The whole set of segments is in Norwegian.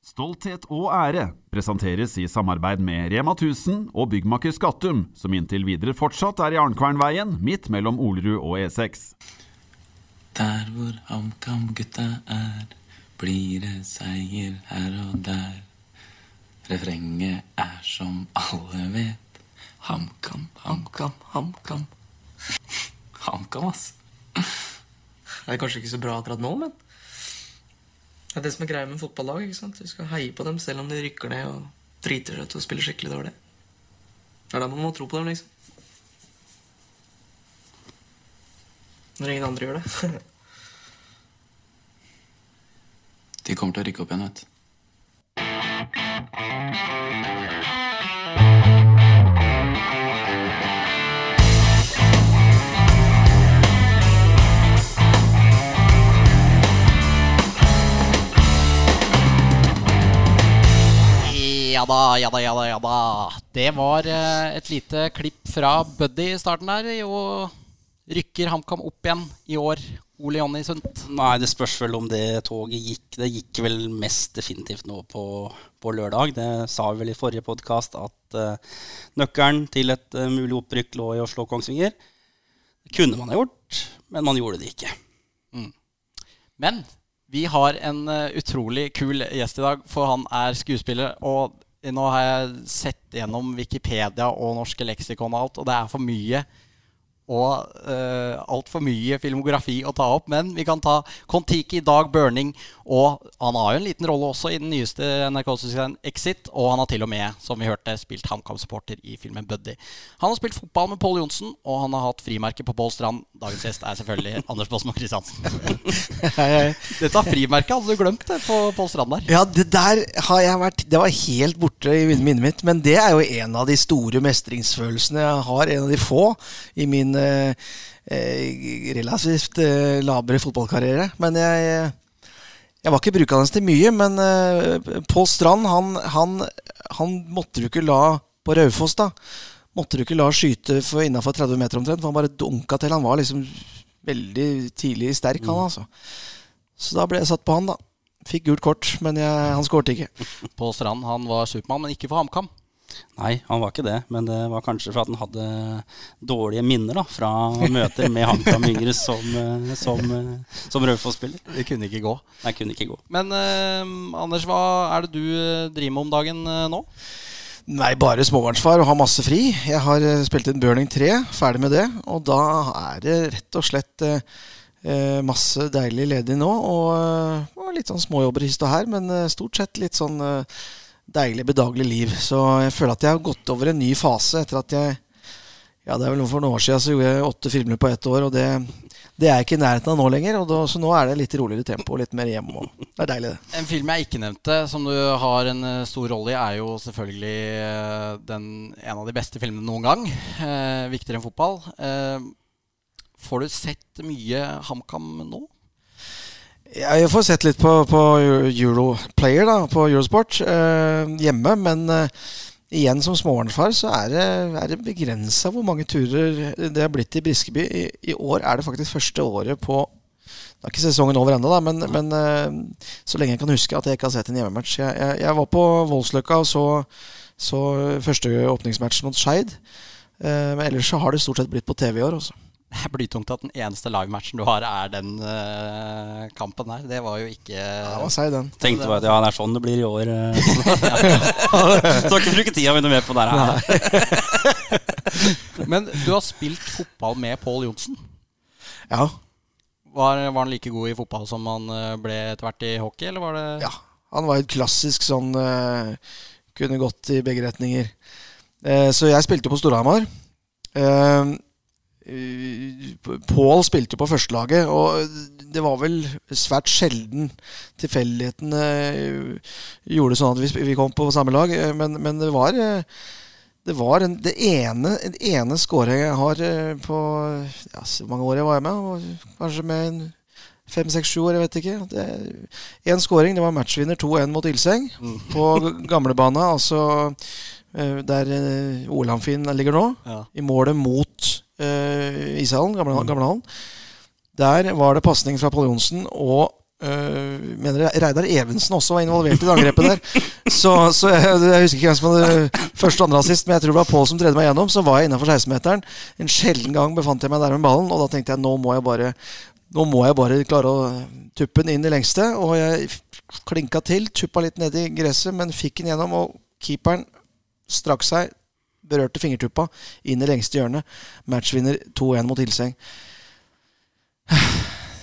Stolthet og ære presenteres i samarbeid med Rema 1000 og byggmaker Skattum, som inntil videre fortsatt er i Arnkvernveien, midt mellom Olerud og E6. Der hvor HamKam-gutta er, blir det seier her og der. Refrenget er som alle vet. HamKam, HamKam, HamKam. HamKam, ass. Det er kanskje ikke så bra akkurat nå, men det er det som er greia med fotballag. ikke sant? Du skal heie på dem selv om de rykker ned og driter seg ut og spiller skikkelig dårlig. Det er da man må tro på dem, liksom. Når ingen andre gjør det. De kommer til å rykke opp igjen, vet du. Ja da, ja da, ja da. ja da Det var eh, et lite klipp fra Buddy i starten der. Og rykker HamKam opp igjen i år? Ole Jonny Sundt. Nei, det spørs vel om det toget gikk. Det gikk vel mest definitivt nå på, på lørdag. Det sa vi vel i forrige podkast at uh, nøkkelen til et uh, mulig opprykk lå i å slå Kongsvinger. Det kunne man ha gjort, men man gjorde det ikke. Mm. Men vi har en uh, utrolig kul gjest i dag, for han er skuespiller. Og nå har jeg sett gjennom Wikipedia og norske leksikon og alt, og det er for mye og uh, altfor mye filmografi å ta opp. Men vi kan ta Kon-Tiki, Dag Burning, og han har jo en liten rolle også i den nyeste NRK-serien Exit. Og han har til og med, som vi hørte, spilt HamKam-supporter i filmen Buddy. Han har spilt fotball med Pål Johnsen, og han har hatt frimerke på Pål Strand. Dagens gjest er selvfølgelig Anders Båsmo Christiansen. Dette frimerket hadde du glemt det, på Pål Strand der. Ja, det der har jeg vært Det var helt borte i minnet mitt. Men det er jo en av de store mestringsfølelsene jeg har. En av de få i min eh, relativt eh, labre fotballkarriere. Men jeg, jeg var ikke brukende til mye. Men eh, Pål Strand, han, han, han måtte du ikke la på Raufoss, da. Måtte du ikke la skyte for innafor 30 meter omtrent. For han bare dunka til. Han var liksom veldig tidlig sterk, han altså. Så da ble jeg satt på han, da. Fikk gult kort, men jeg, han skårte ikke. Pål Strand han var supermann, men ikke for HamKam. Nei, han var ikke det. Men det var kanskje for at han hadde dårlige minner da, fra møter med HamKam Yngre som, som, som Raufoss-spiller. Det kunne ikke gå. Nei, kunne ikke gå. Men eh, Anders, hva er det du driver med om dagen eh, nå? Nei, bare småbarnsfar og har masse fri. Jeg har spilt inn Burning 3, ferdig med det. Og da er det rett og slett eh, masse deilig ledig nå. Og, og litt sånn småjobber hist og her, men stort sett litt sånn deilig, bedagelig liv. Så jeg føler at jeg har gått over en ny fase etter at jeg Ja, det er vel for noen år siden så gjorde jeg åtte filmer på ett år, og det, det er jeg ikke i nærheten av nå lenger. Da, så nå er det litt roligere tempo, litt mer hjemme. Og det er deilig, det. En film jeg ikke nevnte, som du har en stor rolle i, er jo selvfølgelig den, en av de beste filmene noen gang. Eh, viktigere enn fotball. Eh, får du sett mye HamKam nå? Jeg får sett litt på, på Europlayer, da, på Eurosport, eh, hjemme. Men eh, igjen, som småbarnsfar, så er det, er det begrensa hvor mange turer det har blitt i Briskeby. I, I, år er det faktisk første året på Det er ikke sesongen over ennå, men, men eh, så lenge jeg kan huske at jeg ikke har sett en hjemmematch. Jeg, jeg, jeg var på Voldsløkka og så, så første åpningsmatch mot Skeid. Eh, men ellers så har det stort sett blitt på TV i år. Også. Det er blytungt at den eneste lagmatchen du har, er den uh, kampen her. Det var jo ikke Ja, hva sier den? Tenkte bare at ja, det er sånn det blir i år. Skal ikke bruke tida mi noe mer på det her. Men du har spilt fotball med Pål Johnsen. Ja. Var, var, han like god i fotball som han ble etter hvert i hockey, eller var det Ja. Han var et klassisk sånn uh, Kunne gått i begge retninger. Uh, så jeg spilte på Storhamar. Uh, Pål spilte jo på førstelaget, og det var vel svært sjelden tilfeldighetene gjorde sånn at vi, kom på samme lag. Men, men det var det var en, det ene, en ene scoret jeg har på ja, Så mange år jeg var med. Kanskje med fem, seks, sju år, jeg vet ikke. Én scoring, det var matchvinner 2-1 mot Ilseng mm. på gamlebane. Altså der Olamfinn ligger nå. Ja. I målet mot uh, ishallen, gamle, gamle hallen. Der var det pasning fra Pål Johnsen, og Uh, mener Reidar Evensen også var involvert i det angrepet der. Så, så jeg, jeg, husker ikke hvem som hadde første og andre assist, men jeg tror det var Pål som tredde meg gjennom. Så var jeg innafor 16-meteren. En sjelden gang befant jeg meg der med ballen, og da tenkte jeg nå må jeg bare nå må jeg bare klare å tuppe den inn i lengste. Og jeg klinka til, tuppa litt ned i gresset, men fikk den gjennom. Og keeperen strakk seg, berørte fingertuppa, inn i lengste hjørne. Matchvinner 2-1 mot Hilseng.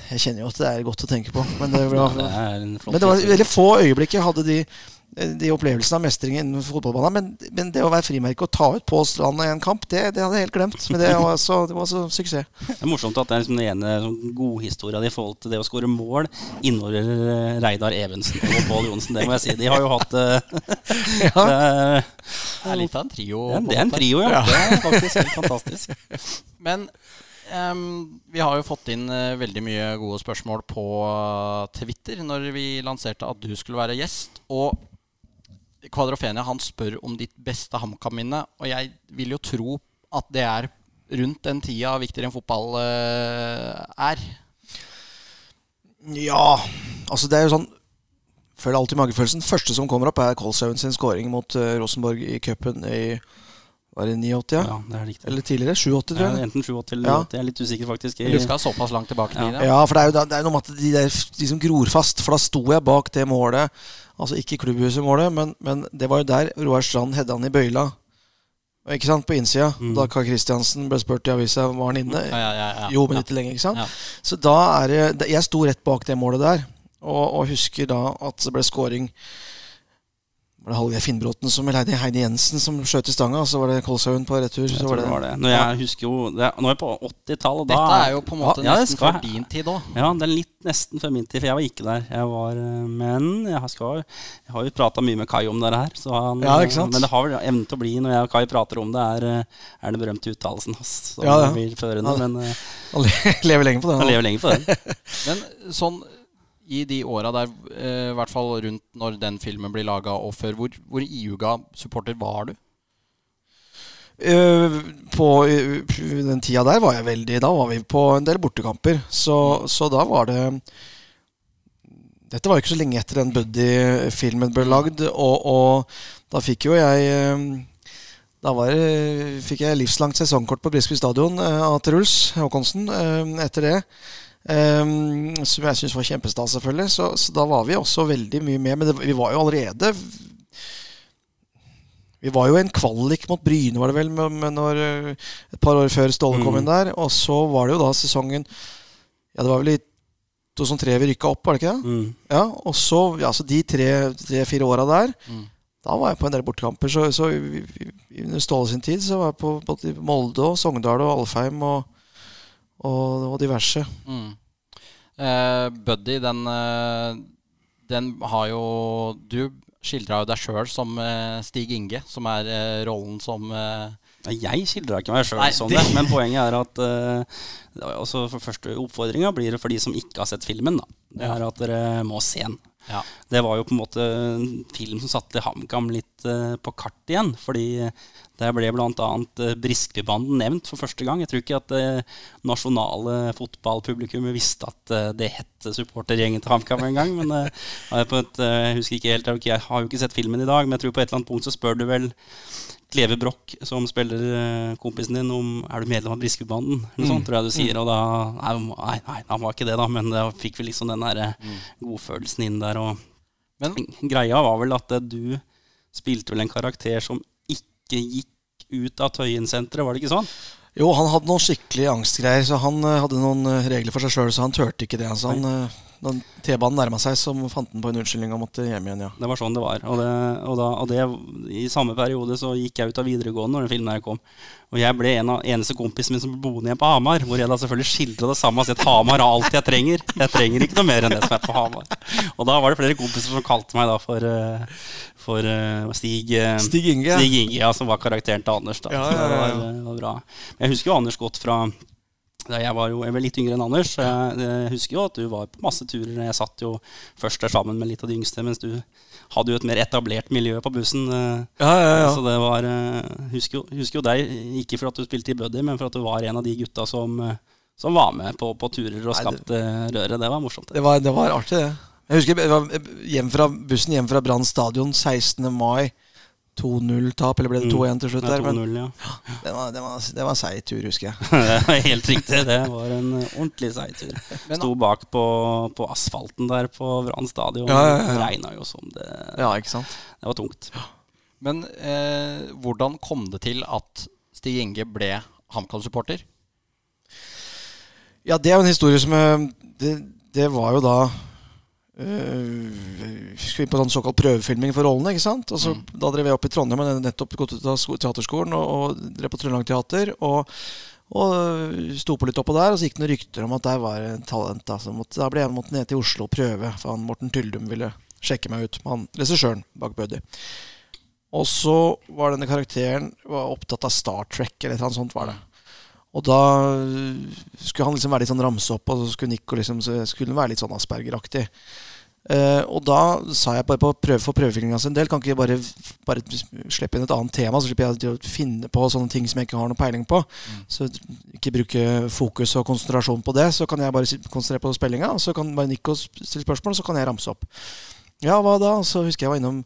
Jeg kjenner jo at det er godt å tenke på. Men det, var, ja, det men det var veldig få øyeblikk jeg hadde de, de opplevelsene av mestring innen fotballbanen. Men, men, det å være frimerke og ta ut på strand i en kamp, det, det, hadde jeg helt glemt. Men det var så, det var så suksess. Det er morsomt at det er liksom den ene sånn godhistoria i forhold til det å skåre mål inneholder eh, Reidar Evensen og Pål Johnsen. Det må jeg si. De har jo hatt uh, ja. det, er litt av en trio. Det er en trio, ja. Det er faktisk helt fantastisk. Men Um, vi har jo fått inn uh, veldig mye gode spørsmål på uh, Twitter når vi lanserte at du skulle være gjest. Og Kvadrofenia han spør om ditt beste HamKam-minne. Og jeg vil jo tro at det er rundt den tida viktigere enn fotball uh, er. Ja, altså det er jo sånn Føler alltid magefølelsen. Første som kommer opp, er Kolshaugen sin scoring mot Rosenborg i cupen i var det 89? Ja, det er riktig. Eller tidligere? 87, tror jeg. Ja, enten 87 eller 90. Jeg er litt usikker, faktisk. Du skal såpass langt tilbake ja. ja, for det er jo det er noe med at de, der, de som gror fast. For da sto jeg bak det målet. Altså ikke klubbhuset-målet, men, men, det var jo der Roar Strand hedde han i bøyla. Ikke sant, På innsida. Mm. Da Karl Kristiansen ble spurt i avisa var han inne. Ja, ja, ja, jo, men ikke lenge. ikke sant? Så da er det Jeg sto rett bak det målet der, og, og husker da at det ble scoring var det Hallgeir Finnbråten som leide Heidi Jensen som skjøt i stanga, og så var det Kolshaugen på retur. Jeg så var det, var det. Når jeg husker jo det, Nå er jeg på 80-tallet. Dette er jo på en måte ja, nesten for din tid òg. Ja, det er litt nesten for min tid, for jeg var ikke der. Jeg var, eh, men jeg, skal, jeg har jo prata mye med Kai om det her. Han, ja, ikke sant? Men det har vel evnen til å bli, når jeg og Kai prater om det, er, eh, er den berømte uttalelsen hans. Ja, ja. Blir førende, men, eh, han lever lenge på den. Han lever lenge på den. men sånn i de åra der, eh, i hvert fall rundt når den filmen blir laga og før, hvor, hvor iuga supporter var du? Uh, på uh, den tida der var jeg veldig Da var vi på en del bortekamper. Så, så da var det Dette var jo ikke så lenge etter den Buddy-filmen ble lagd, og, og, da fikk jo jeg Da var, fikk jeg livslangt sesongkort på Brisby stadion av Truls Håkonsen etter det. Um, som jeg syns var kjempestas, selvfølgelig. Så, så, da var vi også veldig mye med. Men det, vi var jo allerede Vi var jo en kvalik mot Bryne, var det vel, med, med når, et par år før Ståle kom mm. inn der. Og så var det jo da sesongen Ja, det var vel i 2003 vi rykka opp, var det ikke det? Mm. Ja, og så, ja, så de tre-fire tre, åra der mm. Da var jeg på en del bortekamper. Så, så under Ståle sin tid så var jeg på både Molde og Sogndal og Alfheim og og, og diverse. Mm. Eh, Buddy, den, uh, den har jo Du skildra jo deg sjøl som uh, Stig Inge, som er rollen som jeg skildra ikke meg sjøl sånn, det, men poenget er at uh, for første oppfordringa blir det for de som ikke har sett filmen. Da. Det er at dere må se den. Ja. Det var jo på en måte en film som satte HamKam litt uh, på kart igjen. Fordi der ble bl.a. Briskebanden Briskebybanden nevnt for første gang. Jeg tror ikke at det uh, nasjonale fotballpublikummet visste at uh, det het supportergjengen til HamKam engang. Men jeg, et, jeg husker ikke helt, jeg har jo ikke sett filmen i dag, men jeg tror på et eller annet punkt så spør du vel Kleve Broch, som spiller eh, kompisen din, om er du medlem av Briskebanden. Eller Sånt, tror jeg du sier. Mm. Og da nei, nei, han var ikke det, da. Men da fikk vi liksom den der eh, mm. godfølelsen inn der. Og men greia var vel at eh, du spilte vel en karakter som ikke gikk ut av Tøyen-senteret, var det ikke sånn? Jo, han hadde noen skikkelig angstgreier, så han hadde noen regler for seg sjøl, så han turte ikke det. Så han, da T-banen nærma seg, så fant han på en unnskyldning og måtte hjem igjen. ja Det var sånn det var. Og, det, og, da, og det, i samme periode så gikk jeg ut av videregående når den filmen her kom. Og jeg ble en av eneste kompisen min som ble boende igjen på Hamar. Hvor jeg da selvfølgelig skildra det samme og sa at Hamar har alt jeg trenger. Jeg trenger ikke noe mer enn det som er på Hamar. Og da var det flere kompiser som kalte meg da for, eh, for uh, Stig, uh, Stig Inge. Stig Inge ja, som var karakteren til Anders. da ja, ja, ja, det var, var bra. Jeg husker jo Anders godt fra jeg var jo jeg var litt yngre enn Anders. Jeg, husker jo at du var på masse turer. Jeg satt jo først der sammen med litt av de yngste, mens du hadde jo et mer etablert miljø på bussen. Ja, ja, ja. Så det var eh, husker jo, husker jo deg, ikke for at du spilte i Buddy, men for at du var en av de gutta som, som var med på, på turer og Nei, skapte røret. Det var morsomt. Det var, det var artig, det. Jeg husker jeg var hjem fra, bussen hjem fra Brann stadion 16. mai. 2-0-tap, eller ble det 2-1 til slutt? Ja, der, men ja. det var, det var, det var en seig tur, husker jeg. Det er helt riktig. Det var en ordentlig seig tur. Sto bak på, på asfalten der på Vran stadion. Ja, ja, ja. Regna jo som det. Ja, ikke sant? Det var tungt. Men eh, hvordan kom det til at Stig Inge ble HamKam-supporter? Ja, det er jo en historie som eh, Det, det var jo da Skulle inn på sånn såkalt prøvefilming for rollene. ikke sant? Og så Da drev jeg opp i Trondheim, og nettopp gått ut av teaterskolen og, og drev på Trøndelag Teater. Og, og øh, sto på litt oppå der, og så gikk det noen rykter om at der var en talent. Da, så måtte, da ble jeg måtte ned til Oslo og prøve, for han Morten Tyldum ville sjekke meg ut. Han regissøren bak Buddy. Og så var denne karakteren var opptatt av Star Trek, eller noe sånt var det. Og da skulle han liksom være litt sånn ramse opp, og så skulle Nico liksom så skulle være litt sånn Asperger-aktig. Uh, og da sa jeg bare på prøve for prøvefilminga sin del, kan ikke jeg bare, bare slippe inn et annet tema, så slipper jeg å finne på sånne ting som jeg ikke har noe peiling på. Så ikke bruke fokus og konsentrasjon på det. Så kan jeg bare konsentrere på spillinga, og så kan bare Nico stille spørsmål, og så kan jeg ramse opp. Ja, hva da? Så husker jeg var innom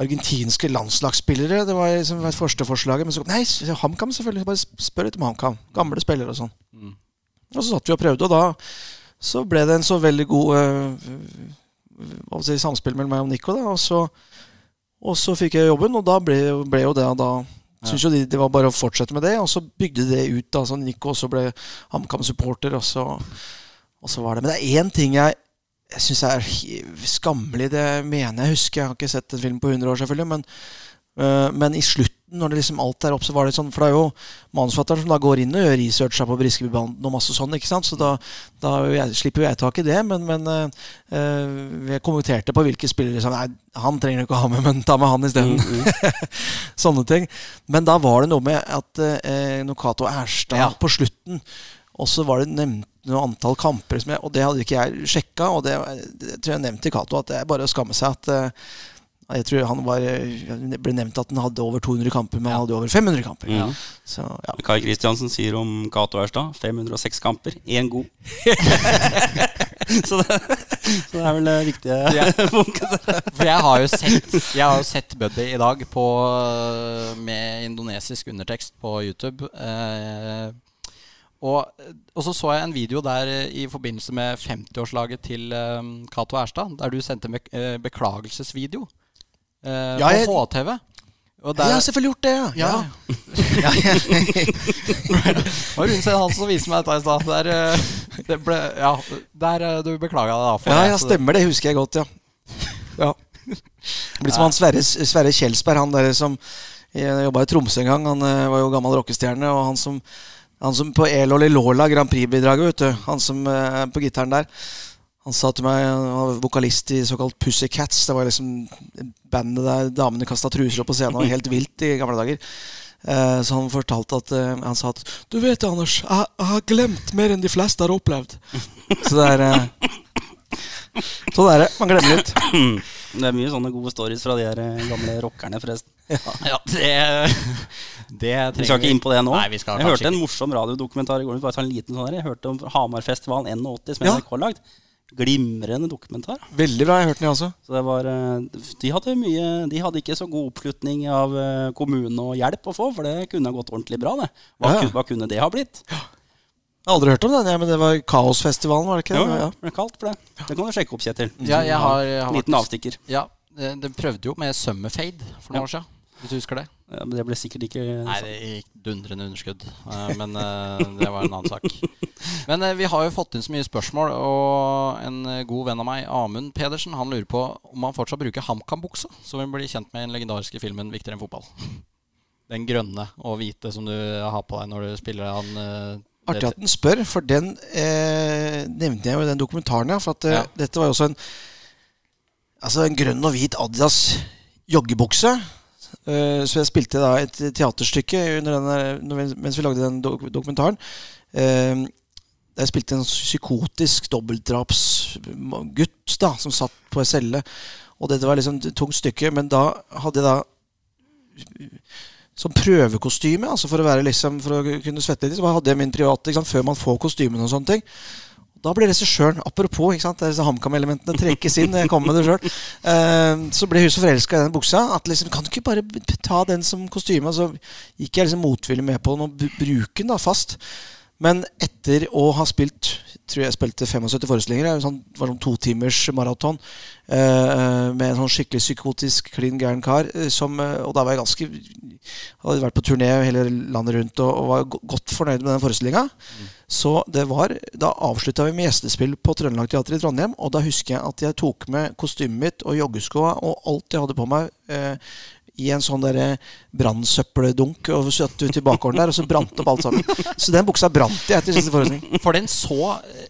argentinske landslagsspillere. Det var liksom det første forslaget. Men så kom Nei, HamKam, selvfølgelig. Bare spør litt om HamKam. Gamle spillere og sånn. Og så satt vi og prøvde, og da så ble det en så veldig god uh, si, samspill mellom meg og Nico. Da, og, så, og så fikk jeg jobben, og da ble, ble jo det Da syntes jo de det var bare å fortsette med det, og så bygde det ut. da, så Nico også ble HamKam-supporter, og, så- og så var det Men det er én ting jeg jeg syns er skammelig. Det mener jeg husker. Jeg har ikke sett en film på 100 år, selvfølgelig. Men, øh, men i slutten, når det liksom alt er opp, så var det sånn For det er jo manusforfatteren som da går inn og gjør researcha på Briskebybanden og masse sånn. ikke sant? Så da, da jeg, slipper jo jeg tak i det. Men, men øh, øh, jeg kommenterte på hvilke spillere som Nei, han trenger du ikke å ha med, men ta med han isteden. Sånne ting. Men da var det noe med at eh, Nokato Erstad Ja. på slutten Og så var det nevnt noe antall kamper, som jeg, og det hadde ikke jeg sjekka. Og det, det tror jeg nevnte til Cato at det er bare å skamme seg at eh, jeg tror han var, ble nevnt at han hadde over 200 kamper, men han hadde over 500 kamper. Mhm. Så ja. Kai Kristiansen sier om Cato Erstad 506 kamper, én god. så, det, så det er vel det viktige punktet. For jeg har jo sett, jeg har jo sett Buddy i dag på, med indonesisk undertekst på YouTube. Eh, og, og så så jeg en video der eh, i forbindelse med 50-årslaget til eh, Cato Erstad, der du sendte en eh, beklagelsesvideo uh, Ja, jeg- på HTV. Og Jeg har selvfølgelig gjort det, ja. ja. ja. Det var Rune Steen Hansen som viste meg dette i stad. Der, eh, det ble, ja, der eh, du beklaga deg for Ja, ja, stemmer det. Husker jeg godt, ja. ja. Blitt som han Sverre, Sverre Kjelsberg, han der som jobba i Tromsø en gang. Han eh, var jo gammel rockestjerne. Og han som, han som på Elol i Lola, Grand Prix-bidraget, vet du. Han som eh, på gitaren der. Han sa til meg Han var vokalist i såkalt Pussycats. Det var liksom bandet der damene kasta truser opp på scenen. Det helt vilt i gamle dager. Eh, Så han fortalte at eh, Han sa at Du vet, det, Anders, jeg, jeg har glemt mer enn de fleste har opplevd. Så det er Sånn er det. Man glemmer litt. Det er mye sånne gode stories fra de eh, gamle rockerne, forresten. Ja, det, det trenger Vi skal ikke inn på det nå. Nei, vi skal jeg hørte en morsom radiodokumentar i går. Bare ta en liten sånn her. Jeg hørte om Hamarfestivalen 81 som Ja. NRK har lagd. Glimrende dokumentar. Veldig bra. Jeg hørte den, jeg også. Så det var, eh, de hadde mye De hadde ikke så god oppslutning av kommunen kommune og hjelp å få, for det kunne gått ordentlig bra. det Hva, Ja, ja. hva kunne det ha blitt? Jeg har aldri hørt om den, ja, men det var Kaosfestivalen, var det ikke? Jo, det? ja. Ble kalt for det. Det kan du sjekke opp, Kjetil. Ja, jeg har, jeg har Liten avstikker. Ja, det, det prøvde jo med Summerfade for noen Ja. år siden. Hvis du husker det? Ja, men det ble sikkert ikke Nei, det gikk dundrende underskudd. Eh, Men eh, det var en annen sak. Men eh, vi har jo fått inn så mye spørsmål, og en god venn av meg, Amund Pedersen, han lurer på om han fortsatt bruker HamKam-buksa, som vi blir kjent med i den legendariske filmen 'Viktigere enn fotball'. Den grønne og hvite som du har på deg når du spiller han Artig at den spør, for den eh, nevnte jeg jo i den dokumentaren. For at eh, Ja. dette var jo også en Altså en grønn og hvit Adidas joggebukse. Eh, så jeg spilte da et teaterstykke under denne, mens vi lagde den dokumentaren. Eh, der jeg spilte en psykotisk dobbeltdrapsgutt da, som satt på ei celle. Og dette var liksom et tungt stykke, men da hadde jeg da som prøvekostyme, altså for å være liksom, for å kunne svette litt. Så hadde jeg min private sant, før man får kostymene og sånne ting. Da ble regissøren, apropos ikke sant, disse HamKam-elementene trekkes inn, jeg kommer med det sjøl, uh, så ble hun så forelska i den buksa at liksom, kan du ikke bare ta den som kostyme? Så gikk jeg liksom motvillig med på den og bruke den da fast. Men etter å ha spilt tror jeg spilte 75 forestillinger, det sånn, var sånn to timers maraton uh, med en sånn skikkelig psykotisk, klin gæren kar. eh, Som, og da var jeg ganske Hadde vært på turné hele landet rundt og, og var godt fornøyd med den forestillinga. Så det var Da avslutta vi med gjestespill på Trøndelag Teater i Trondheim. Og da husker jeg at jeg tok med kostymet mitt og joggeskoa og alt jeg hadde på meg. Eh, i en sånn brannsøppeldunk og satt ut i bakgården der, og så brant opp alt sammen. Så den buksa brant jeg etter siste forestilling. For den så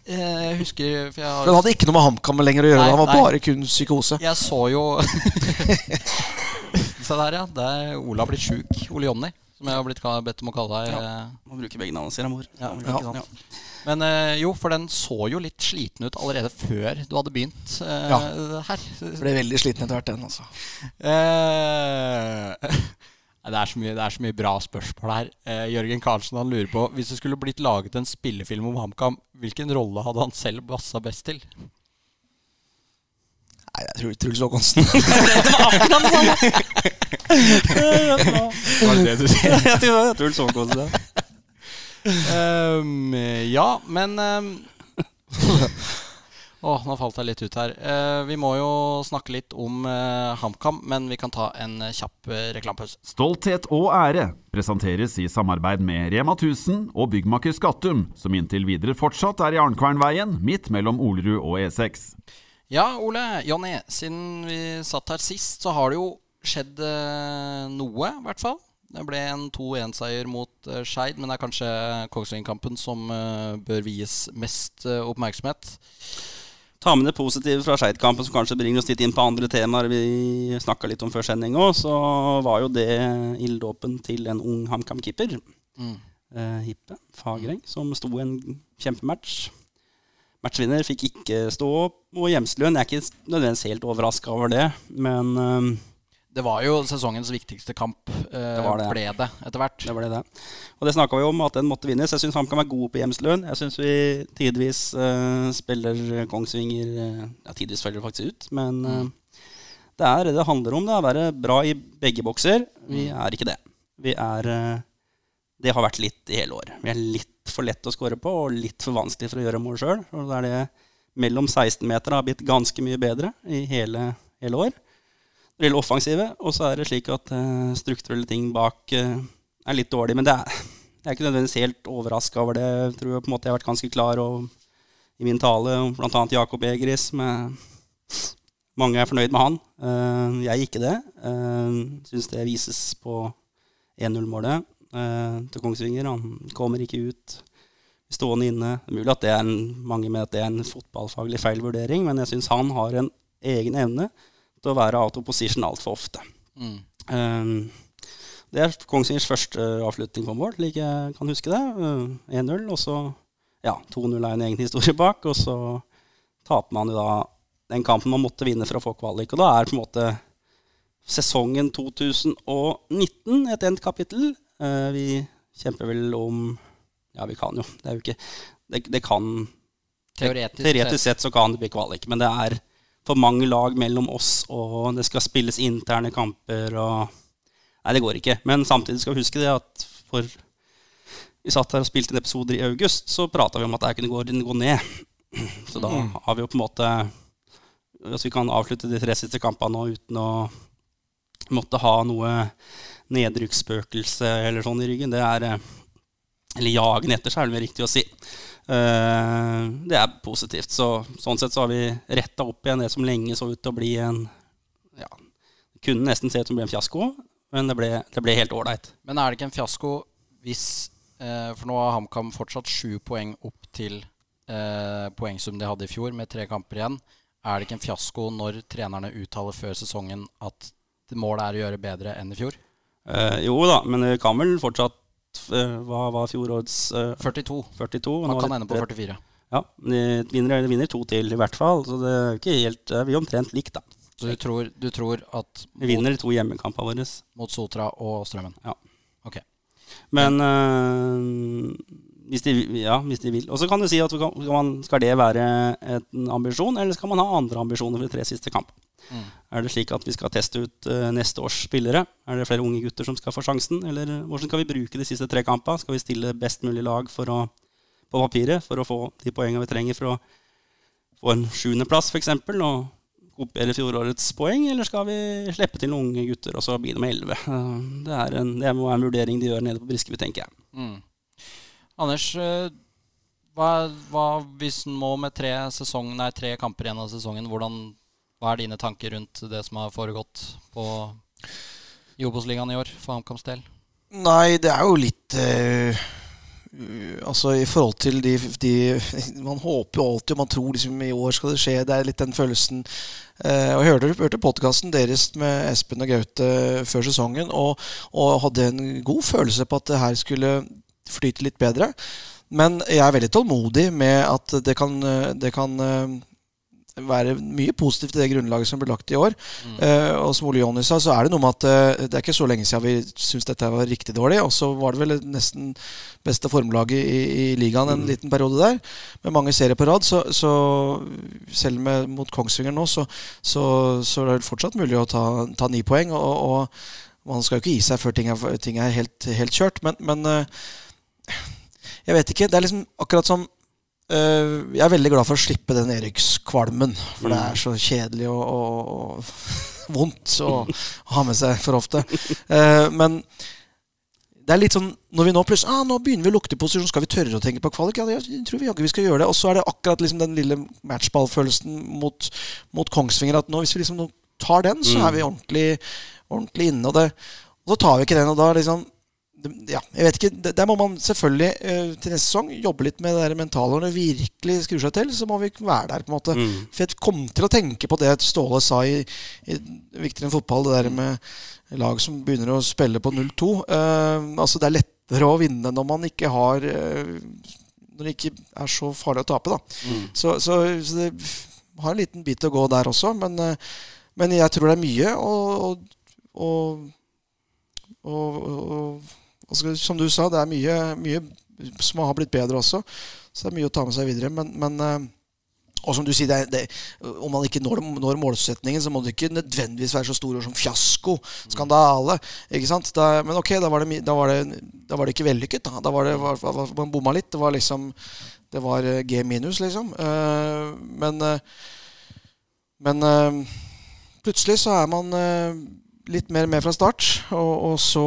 eh, Jeg husker for jeg, har, Den hadde ikke noe med HamKam lenger å gjøre. Nei, Den var nei. bare kun psykose. jeg så jo Se der, ja. Der Ola blitt sjuk. Ole Jonny, som jeg har blitt bedt om å kalle deg. Ja, Må bruke begge navnene sine, mor. Ja, Ja. ja. Men eh, jo, for den så jo litt sliten ut allerede før du hadde begynt eh, Ja. her. Ble veldig sliten etter hvert, den. altså Eh, det, er så mye, det er så mye bra spørsmål her. Eh, Jørgen Karlsen han lurer på Hvis det skulle blitt laget en spillefilm om HamKam, hvilken rolle hadde han selv bassa best til? Nei, jeg tror Truls Håkonsen. Var det det du sier? jeg tror jeg tror så godt ut. Ehm, ja, men um, Åh, nå falt jeg litt ut her. Uh, vi må jo snakke litt om uh, HamKam, men vi kan ta en eh, kjapp uh, reklamepause. Stolthet og ære presenteres i samarbeid med Rema 1000 og byggmaker Skattum, som inntil videre fortsatt er i Arnkvernveien, midt mellom Olerud og E E6. Ja, Ole, Jonny, siden vi satt her sist, så har det jo skjedd eh, noe, i hvert fall. Det ble en 2-1-seier mot uh, Skeid, men det er kanskje Kongsvinger-kampen som eh, bør vies mest eh, oppmerksomhet. Ta med det positive fra Skeid-kampen, som kanskje bringer oss litt inn på andre temaer vi snakka litt om før sending òg. Så var jo det ilddåpen til en ung HamKam-keeper. Mm. Eh, Hippe Fagreng, som sto en kjempematch. Matchvinner fikk ikke stå opp, og Hjemsløen Jeg er ikke nødvendigvis helt overraska over det, men eh, Det var jo sesongens viktigste kamp, eh, Det var det. ble det etter hvert. det ble det. Og det snakka vi om, at den måtte vinnes. Jeg syns HamKam er gode på Hjemsløen. Jeg syns vi tidvis eh, spiller Kongsvinger eh, Ja, tidvis spiller det faktisk ut, men eh, det er det det handler om. Det er å være bra i begge bokser. Vi er ikke det. Vi er eh, Det har vært litt i hele år. Vi er litt for lett å score på og litt for vanskelig for å gjøre mål sjøl. Og det er det mellom 16-meter har blitt ganske mye bedre i hele, hele år. Når offensive, og så er det slik at uh, strukturelle ting bak uh, er litt dårlig. Men det er, jeg er ikke nødvendigvis helt overraska over det. Jeg tror på en måte jeg har vært ganske klar og, i min tale om bl.a. Jakob Egris. Med, mange er fornøyd med han. Uh, jeg er ikke det. Uh, Syns det vises på 1-0-målet uh, til Kongsvinger. Han kommer ikke ut stående inne. Det er mulig at det er en, mange mener at det er en fotballfaglig feil vurdering, men jeg syns han har en egen evne til å være out of position altfor ofte. Mm. Um, det er Kongsvingers første avslutning på mål, slik jeg kan huske det. Uh, 1-0, og så ja, 2-0 er en egen historie bak, og så taper man jo da den kampen man måtte vinne for å få kvalik. Og da er på en måte sesongen 2019 et endt kapittel. Uh, vi kjemper vel om Ja, vi kan jo. Det er jo ikke Det, det kan Teoretisk, Teoretisk sett så kan det bli kvalik, men det er for mange lag mellom oss, og det skal spilles interne kamper og Nei, det går ikke. Men samtidig skal vi huske det at for Vi satt her og spilte en episode i august, så prata vi om at det kunne gå, gå ned. Så da har vi jo på en måte Hvis vi kan avslutte de tre siste kampene nå uten å måtte ha noe nedrykksspøkelse eller sånn i ryggen, det er eh, Eller jagen etter, så er det vel riktig å si. Eh, det er positivt. Så, sånn sett så har vi retta opp igjen det som lenge så ut til å bli en ja, kunne nesten se ut som det ble en fiasko, men det ble, det ble helt ålreit. Men er det ikke en fiasko hvis eh, For nå har HamKam fortsatt sju poeng opp til eh, poengsum de hadde i fjor, med tre kamper igjen. Er det ikke en fiasko når trenerne uttaler før sesongen at målet er å gjøre bedre enn i fjor? Eh, jo da, men det kan vel fortsatt Hva var fjorårets eh, 42. 42? Man kan ende på 44. Ja, vinner, eller vinner to til, i hvert fall. Så det er ikke helt Det er omtrent likt, da. Så du tror, du tror at Vi vinner de to hjemmekampene våre. mot Sotra og Strømmen? Ja. Ok. Men øh, hvis, de, ja, hvis de vil. Og så kan du si at skal det være en ambisjon, eller skal man ha andre ambisjoner for de tre siste kampene? Mm. Er det slik at vi skal teste ut uh, neste års spillere? Er det flere unge gutter som skal få sjansen? Eller hvordan skal vi bruke de siste tre kampene? Skal vi stille best mulig lag å, på papiret for å få de poengene vi trenger for å få en sjuendeplass, f.eks.? Og kopiere fjorårets poeng, eller skal vi slippe til noen unge gutter og så begynne med elleve? Det, det må være en vurdering de gjør nede på Briskeby, tenker jeg. Mm. Anders, eh, hva, hva, hvis en må med tre, sesong, nei, tre, kamper igjen av sesongen, hvordan, hva er dine tanker rundt det som har foregått på i Obos-ligaen i år for HamKams del? Nei, det er jo litt uh Altså i forhold til de, de, Man håper jo alltid, man tror liksom i år skal det skje. Det er litt den følelsen. Uh, og Jeg hørte, hørte podkasten deres med Espen og Gaute før sesongen, og, og, hadde en god følelse på at det her skulle flyte litt bedre. Men jeg er veldig tålmodig med at det kan, det kan eh, være mye positivt i det grunnlaget som ble lagt i år. Mm. Uh, og som Ole Jonny sa, så er det noe med at uh, det er ikke så lenge siden vi syntes dette var riktig dårlig. Og så var det vel nesten beste formlaget i, i ligaen en mm. liten periode der, med mange serier på rad. Så, så selv med, mot Kongsvinger nå, så, så, så, er det fortsatt mulig å ta, ta ni poeng. Og, og, man skal jo ikke gi seg før ting er, ting er helt, helt, kjørt. Men, men uh, jeg vet ikke. Det er liksom akkurat som jeg er veldig glad for å slippe den Erikskvalmen. For det er så kjedelig og, og, og vondt å ha med seg for ofte. Uh, men det er litt sånn når vi nå plutselig ah, nå begynner vi å lukte posisjon, skal vi tørre å tenke på kvalik? Ja, jeg tror vi jaggu vi skal gjøre det. Og så er det akkurat liksom den lille matchballfølelsen mot, mot Kongsvinger. At nå, hvis vi liksom tar den, så er vi ordentlig, ordentlig inne. Og, det, og så tar vi ikke den. Og da liksom ja, jeg vet ikke, Der må man selvfølgelig uh, til neste sesong jobbe litt med det der mentale. Når det virkelig skrur seg til, så må vi være der. på en måte mm. For jeg kom til å tenke på det Ståle sa i, i Viktigere enn fotball, det der med lag som begynner å spille på 0-2. Uh, eh, altså Det er lettere å vinne når man ikke har uh, Når det ikke er så farlig å tape. da mm. så, så, så, det har en liten bit å gå der også. Men, men jeg tror det er mye. å, og, og, og Altså, som du sa, det er mye, mye, som har blitt bedre også. Så det er mye å ta med seg videre. Men, men eh, og som du sier, det, det, om man ikke når, når, målsetningen, så må det ikke nødvendigvis være så store ord som fiasko, skandale. ikke sant? Da, men ok, da var, det, da, var da var det, ikke vellykket. Da, da var det, var, var, man bomma litt. Det var liksom Det var eh, G minus, liksom. Uh, men Men plutselig så er man litt mer med fra start. Og, og, så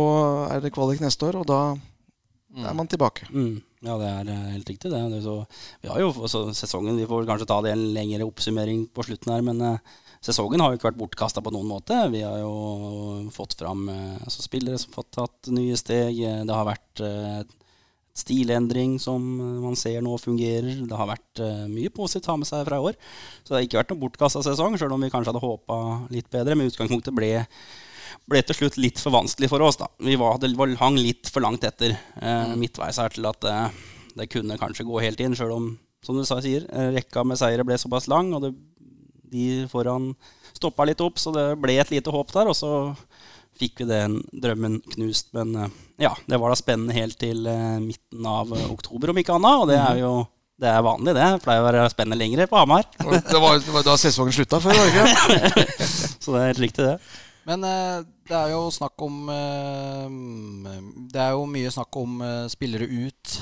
er det kvalik neste år, og da mm. er man tilbake. Mm. Ja, det er eh, helt riktig. Det. det så, vi har jo også sesongen, vi får kanskje ta det en lengre oppsummering på slutten her, men eh, sesongen har jo ikke vært bortkasta på noen måte. Vi har jo fått fram uh, altså spillere som har fått tatt nye steg. Det har vært eh, stilendring som man ser nå fungerer. Det har vært uh, mye positivt å ha med seg fra i år. Så det har ikke vært noen bortkasta sesong, sjøl om vi kanskje hadde håpa litt bedre. Men utgangspunktet ble ble til slutt litt for vanskelig for oss. da. Vi var, det var, hang litt for langt etter eh, midtveis her til at eh, det kunne kanskje gå helt inn, sjøl om, som du sier, eh, rekka med seire ble såpass lang, og det, de foran stoppa litt opp, så det ble et lite håp der. Og så fikk vi den drømmen knust. Men eh, ja, det var da spennende helt til eh, midten av eh, oktober, om ikke annet. Og det er jo det er vanlig, det. Pleier å være spennende lengre på Hamar. det, var, det var da sesongen slutta før, Norge. så det er helt riktig, det. Men eh, det er jo snakk om eh, Det er jo mye snakk om eh, spillere ut.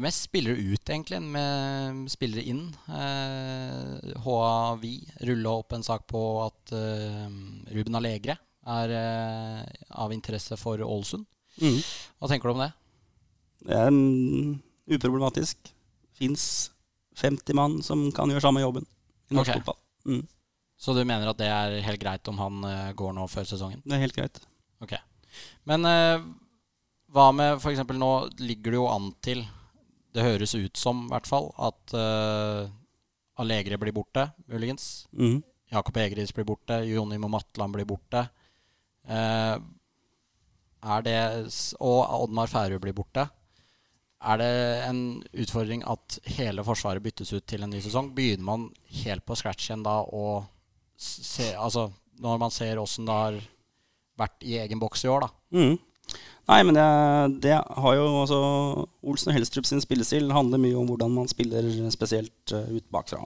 Mest spillere ut, egentlig, med spillere inn. Eh, HA Vi rulla opp en sak på at Ruben Allegre er av interesse for Ålesund. Mm. Hva tenker du om det? Det er uproblematisk. Fins 50 mann som kan gjøre samme jobben i norsk okay. fotball. Mm. Så du mener at det er helt greit om han uh, går nå før sesongen? Det er helt greit. Ok. Men uh, hva med f.eks. nå ligger det jo an til, det høres ut som i hvert fall, at uh, Allegri blir borte, muligens. Mm. Jakob Egris blir borte, Jonimo Matland blir borte. Uh, er det, og Oddmar Færøy blir borte. Er det en utfordring at hele Forsvaret byttes ut til en ny sesong? Begynner man helt på scratch igjen da og se, altså, når man ser åssen det har vært i egen boks i år, da. Mm. Nei, men det, det har jo altså Olsen og Helstrup sin spillestil handler mye om hvordan man spiller spesielt uh, ut bakfra.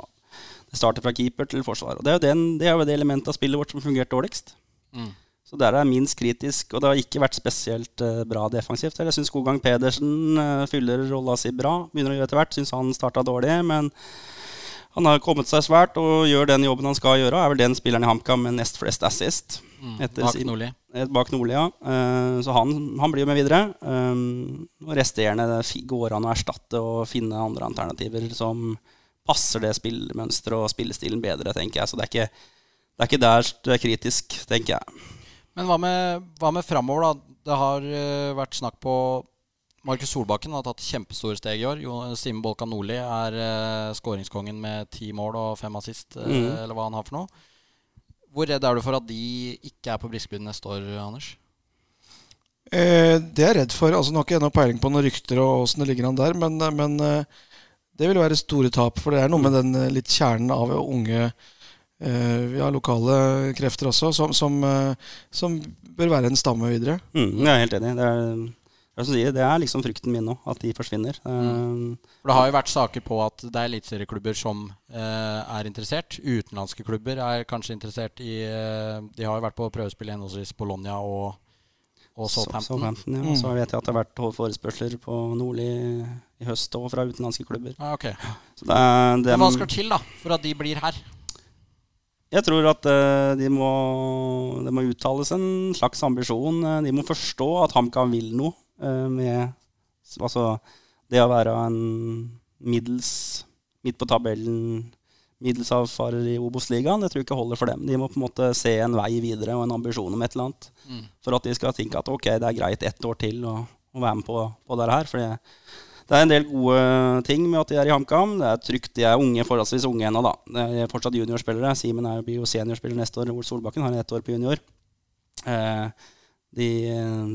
Det starter fra keeper til forsvar. Og det er jo, den, det, er jo det elementet av spillet vårt som fungerte dårligst. Mm. Så der er minst kritisk, og det har ikke vært spesielt uh, bra defensivt. Jeg syns Skogang Pedersen uh, fyller rolla si bra. Begynner å gjøre etter hvert. Syns han starta dårlig, men han har kommet seg svært og gjør den jobben han skal gjøre. Er vel den spilleren i HamKam med nest flest assist. Mm, bak Nordli. Bak Nordli, ja. Uh, så han, han, blir jo med videre. Um, og resterende går an å erstatte og finne andre alternativer som passer det spillmønsteret og spillestilen bedre, tenker jeg. Så det er ikke, det er ikke der det er kritisk, tenker jeg. Men hva med, hva med framover, da? Det har uh, vært snakk på Markus Solbakken har tatt kjempestore steg i år. Simen Bolkan Nordli er uh, skåringskongen med ti mål og fem assist, uh, mm. eller hva han har for noe. Hvor redd er du for at de ikke er på Briskeby neste år, Anders? Eh, det er jeg redd for. Altså, nå har ikke jeg noe peiling på noen rykter og åssen det ligger an der, men, eh, men det vil være store tap. For det er noe med den litt kjernen av unge vi har lokale krefter også, som, som, som, bør være en stamme videre. Mm, jeg er helt enig. Det er det er liksom frykten min nå, at de forsvinner. Mm. For Det har jo vært saker på at det er eliteserieklubber som eh, er interessert. Utenlandske klubber er kanskje interessert i uh, De har jo vært på prøvespill i henholdsvis Bologna og, og Southampton. Southampton ja. mm. Så vet jeg at det har vært forespørsler på Nordli i høst òg fra utenlandske klubber. Ah, okay. det, det, Men hva skal til da for at de blir her? Jeg tror at uh, de, må, det må uttales en slags ambisjon. De må forstå at HamKam vil noe. Eh, med Altså det å være en middels midt på tabellen middelsavfarer i Obos-ligaen, det tror jeg ikke holder for dem. De må på en måte se en vei videre og en ambisjon om et eller annet. Mm. For at de skal tenke at ok, det er greit ett år til å, å være med på, på det her. For det er en del gode ting med at de er i HamKam. Det er trygt. De er unge, forholdsvis unge ennå, da. De er fortsatt juniorspillere. Simen blir jo seniorspiller neste år. Ole Solbakken har ett år på junior. Eh, de,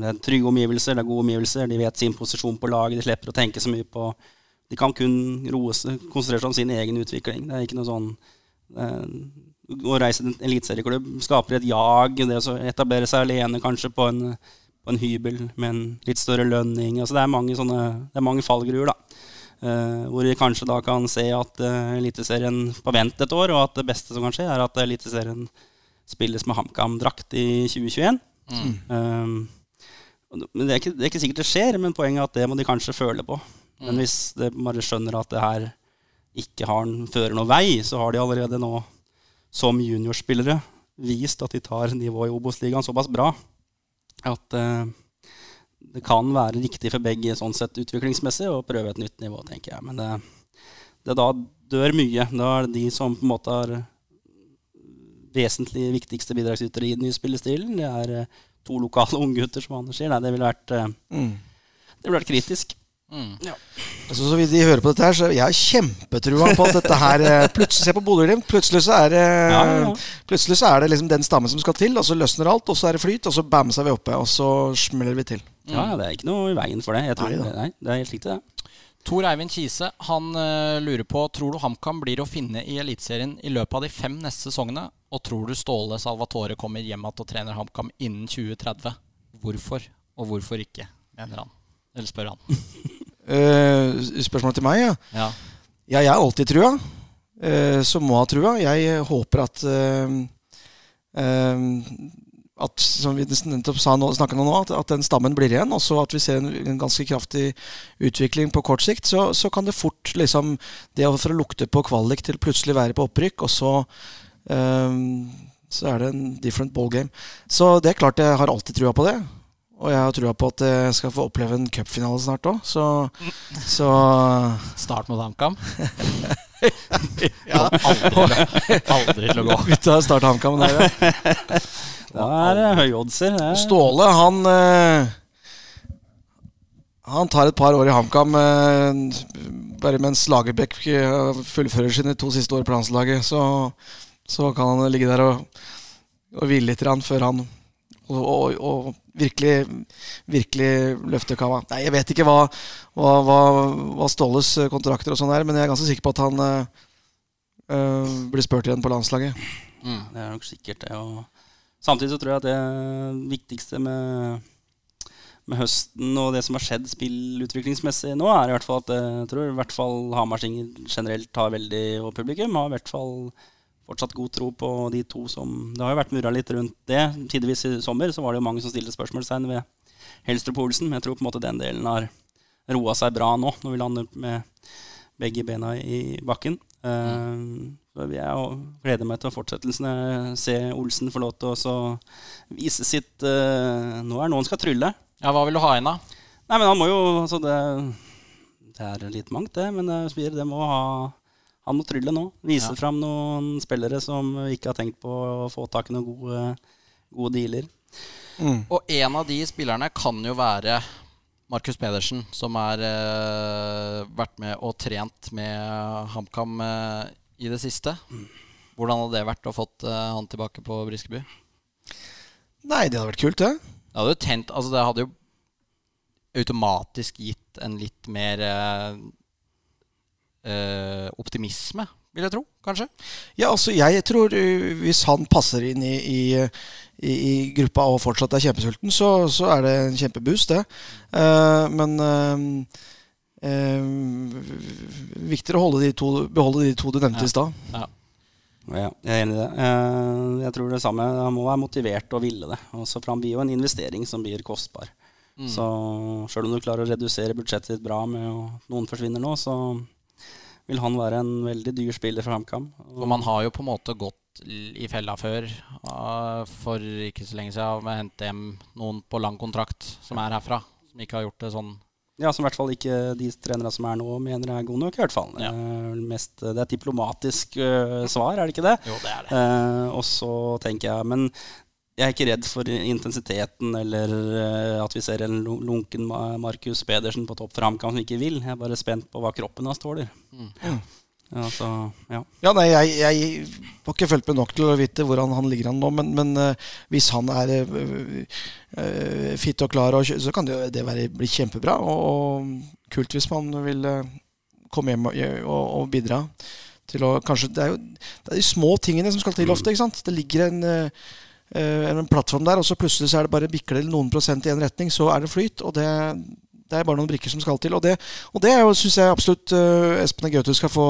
det er trygge omgivelser, det er gode omgivelser. De vet sin posisjon på laget. De slipper å tenke så mye på De kan kun roe seg, konsentrere seg om sin egen utvikling. Det er ikke noe sånn eh, Å reise til en eliteserieklubb skaper et jag. Det å etablere seg alene kanskje på en, på en hybel med en litt større lønning. Altså, det er mange, mange fallgruer. da. Uh, hvor vi kanskje da kan se at uh, Eliteserien på vent et år, og at det beste som kan skje, er at Eliteserien spilles med HamKam-drakt i 2021. Mm. Um, men det er, ikke, det er, ikke, sikkert det skjer, men poenget er at det må de kanskje føle på. Mm. Men hvis de bare skjønner at det her ikke har, fører noen vei, så har de allerede nå, som juniorspillere, vist at de tar nivået i Obos-ligaen såpass bra at uh, det kan være riktig for begge sånn sett utviklingsmessig å prøve et nytt nivå, tenker jeg. Men det, det da dør mye. Da er det de som på en måte har vesentlig viktigste bidragsytere i den nye spillestilen. Det er uh, to lokale unggutter, som Anders sier. Nei, det ville vært, uh, mm. det ville vært kritisk. Mm. Ja. Altså, så vidt de hører på dette her, så jeg har kjempetrua på at dette her eh, Plutselig Se på Bodø-Glimt. Plutselig så er det ja, ja, Plutselig så er det liksom den stammen som skal til, og så løsner alt, og så er det flyt, og så bamser vi oppe, og så smeller vi til. Ja, det er ikke noe i veien for det. Jeg tror, nei, nei, det er helt riktig, det. Tor Eivind Kise han uh, lurer på Tror du HamKam blir å finne i Eliteserien i løpet av de fem neste sesongene? Og tror du Ståle Salvatore kommer hjem igjen og trener HamKam innen 2030? Hvorfor, og hvorfor ikke, mener han. Eller spør han. uh, spørsmålet til meg, ja. ja. Ja, jeg er alltid trua. Uh, som må ha trua. Jeg håper at uh, at, som vi nettopp sa nå, nå at, at, den stammen blir igjen, og så at vi ser en, en, ganske kraftig utvikling på kort sikt, så, så kan det fort liksom Det å fra lukte på kvalik til plutselig være på opprykk, og så um, så er det en different ball game. Så det er klart jeg har alltid trua på det. Og jeg har trua på at jeg skal få oppleve en cupfinale snart òg, så, så Start mot HamKam? ja. Aldri, aldri til å gå. Vi tar start HamKam. Da er det høyoddser. Ståle, han eh, Han tar et par år i HamKam eh, bare mens Lagerbäck eh, fullfører sine to siste år på landslaget. Så, så kan han ligge der og, og hvile litt før han og, og, og, virkelig, virkelig løfter kava. Nei, jeg vet ikke hva, hva, hva, hva Ståles kontrakter og sånn er, men jeg er ganske sikker på at han øh, blir spurt igjen på landslaget. Mm, det er nok sikkert det. Og Samtidig så tror jeg at det viktigste med, med høsten og det som har skjedd spillutviklingsmessig nå, er i hvert fall at eh, jeg tror i hvert fall Hamarsinger generelt har veldig, og publikum har i hvert fall fortsatt god tro på de to som Det har jo vært murra litt rundt det. Tidvis i sommer så var det jo mange som stilte spørsmålstegn ved Helstrup Olsen. Men jeg tror på en måte den delen har roa seg bra nå, når vi lander med begge bena i bakken. Uh, så jeg gleder meg til fortsettelsen. Se Olsen få lov til å vise sitt uh, Nå er det noen skal trylle. Ja, Hva vil du ha inn, da? Nei, men han må jo altså det, det er litt mangt, det. Men det, det må ha han må trylle nå. Vise ja. fram noen spillere som ikke har tenkt på å få tak i noen gode, gode dealer. Mm. Og en av de spillerne kan jo være Markus Pedersen, som har uh, vært med og trent med HamKam uh, i det siste. Hvordan hadde det vært å fått uh, han tilbake på Briskeby? Nei, det hadde vært kult, det. Det hadde jo tent Altså, det hadde jo automatisk gitt en litt mer optimisme vil jeg tro. Kanskje? Ja, altså jeg tror hvis han passer inn i, i, i, i gruppa og fortsatt er kjempesulten, så, så, er det en kjempeboost, det. Uh, men uh, uh, viktigere å de to, beholde de to du nevnte ja. i stad. Ja. Ja, jeg er enig i det. Jeg tror det samme. Han må være motivert og ville det. Også for han blir jo en investering som blir kostbar. Mm. Så sjøl om du klarer å redusere budsjettet ditt bra med at noen forsvinner nå, så vil han være en veldig dyr spiller for HamKam. Og man har jo på en måte gått i fella før, uh, for ikke så lenge siden, med å hente hjem noen på lang kontrakt som er herfra, som ikke har gjort det sånn. Ja, som i hvert fall ikke de trenere som er nå, mener er gode nok. i hvert fall. Ja. Uh, mest, det er et diplomatisk uh, svar, er det ikke det? Jo, det er det. og så tenker jeg, Men jeg er ikke redd for intensiteten eller uh, at vi ser en lunken Markus Pedersen på topp for HamKam som ikke vil. Jeg er bare spent på hva kroppen hans tåler. Mm. Ja, så, ja. ja, nei, jeg, jeg, har ikke fulgt med nok til å vite hvordan han ligger an nå, men, men uh, hvis han er uh, fit og klar, og, så kan det, det være, bli kjempebra. Og, og kult hvis man vil komme hjem og, og, bidra. Å, kanskje, det er jo det er de små tingene som skal til ofte. ikke sant? Det ligger en uh, en plattform der, og så plutselig så er det bare bikler noen prosent i en retning, så er det flyt. og det, det er bare noen brikker som skal til. Og det, og det syns jeg absolutt uh, Espen Gaute skal få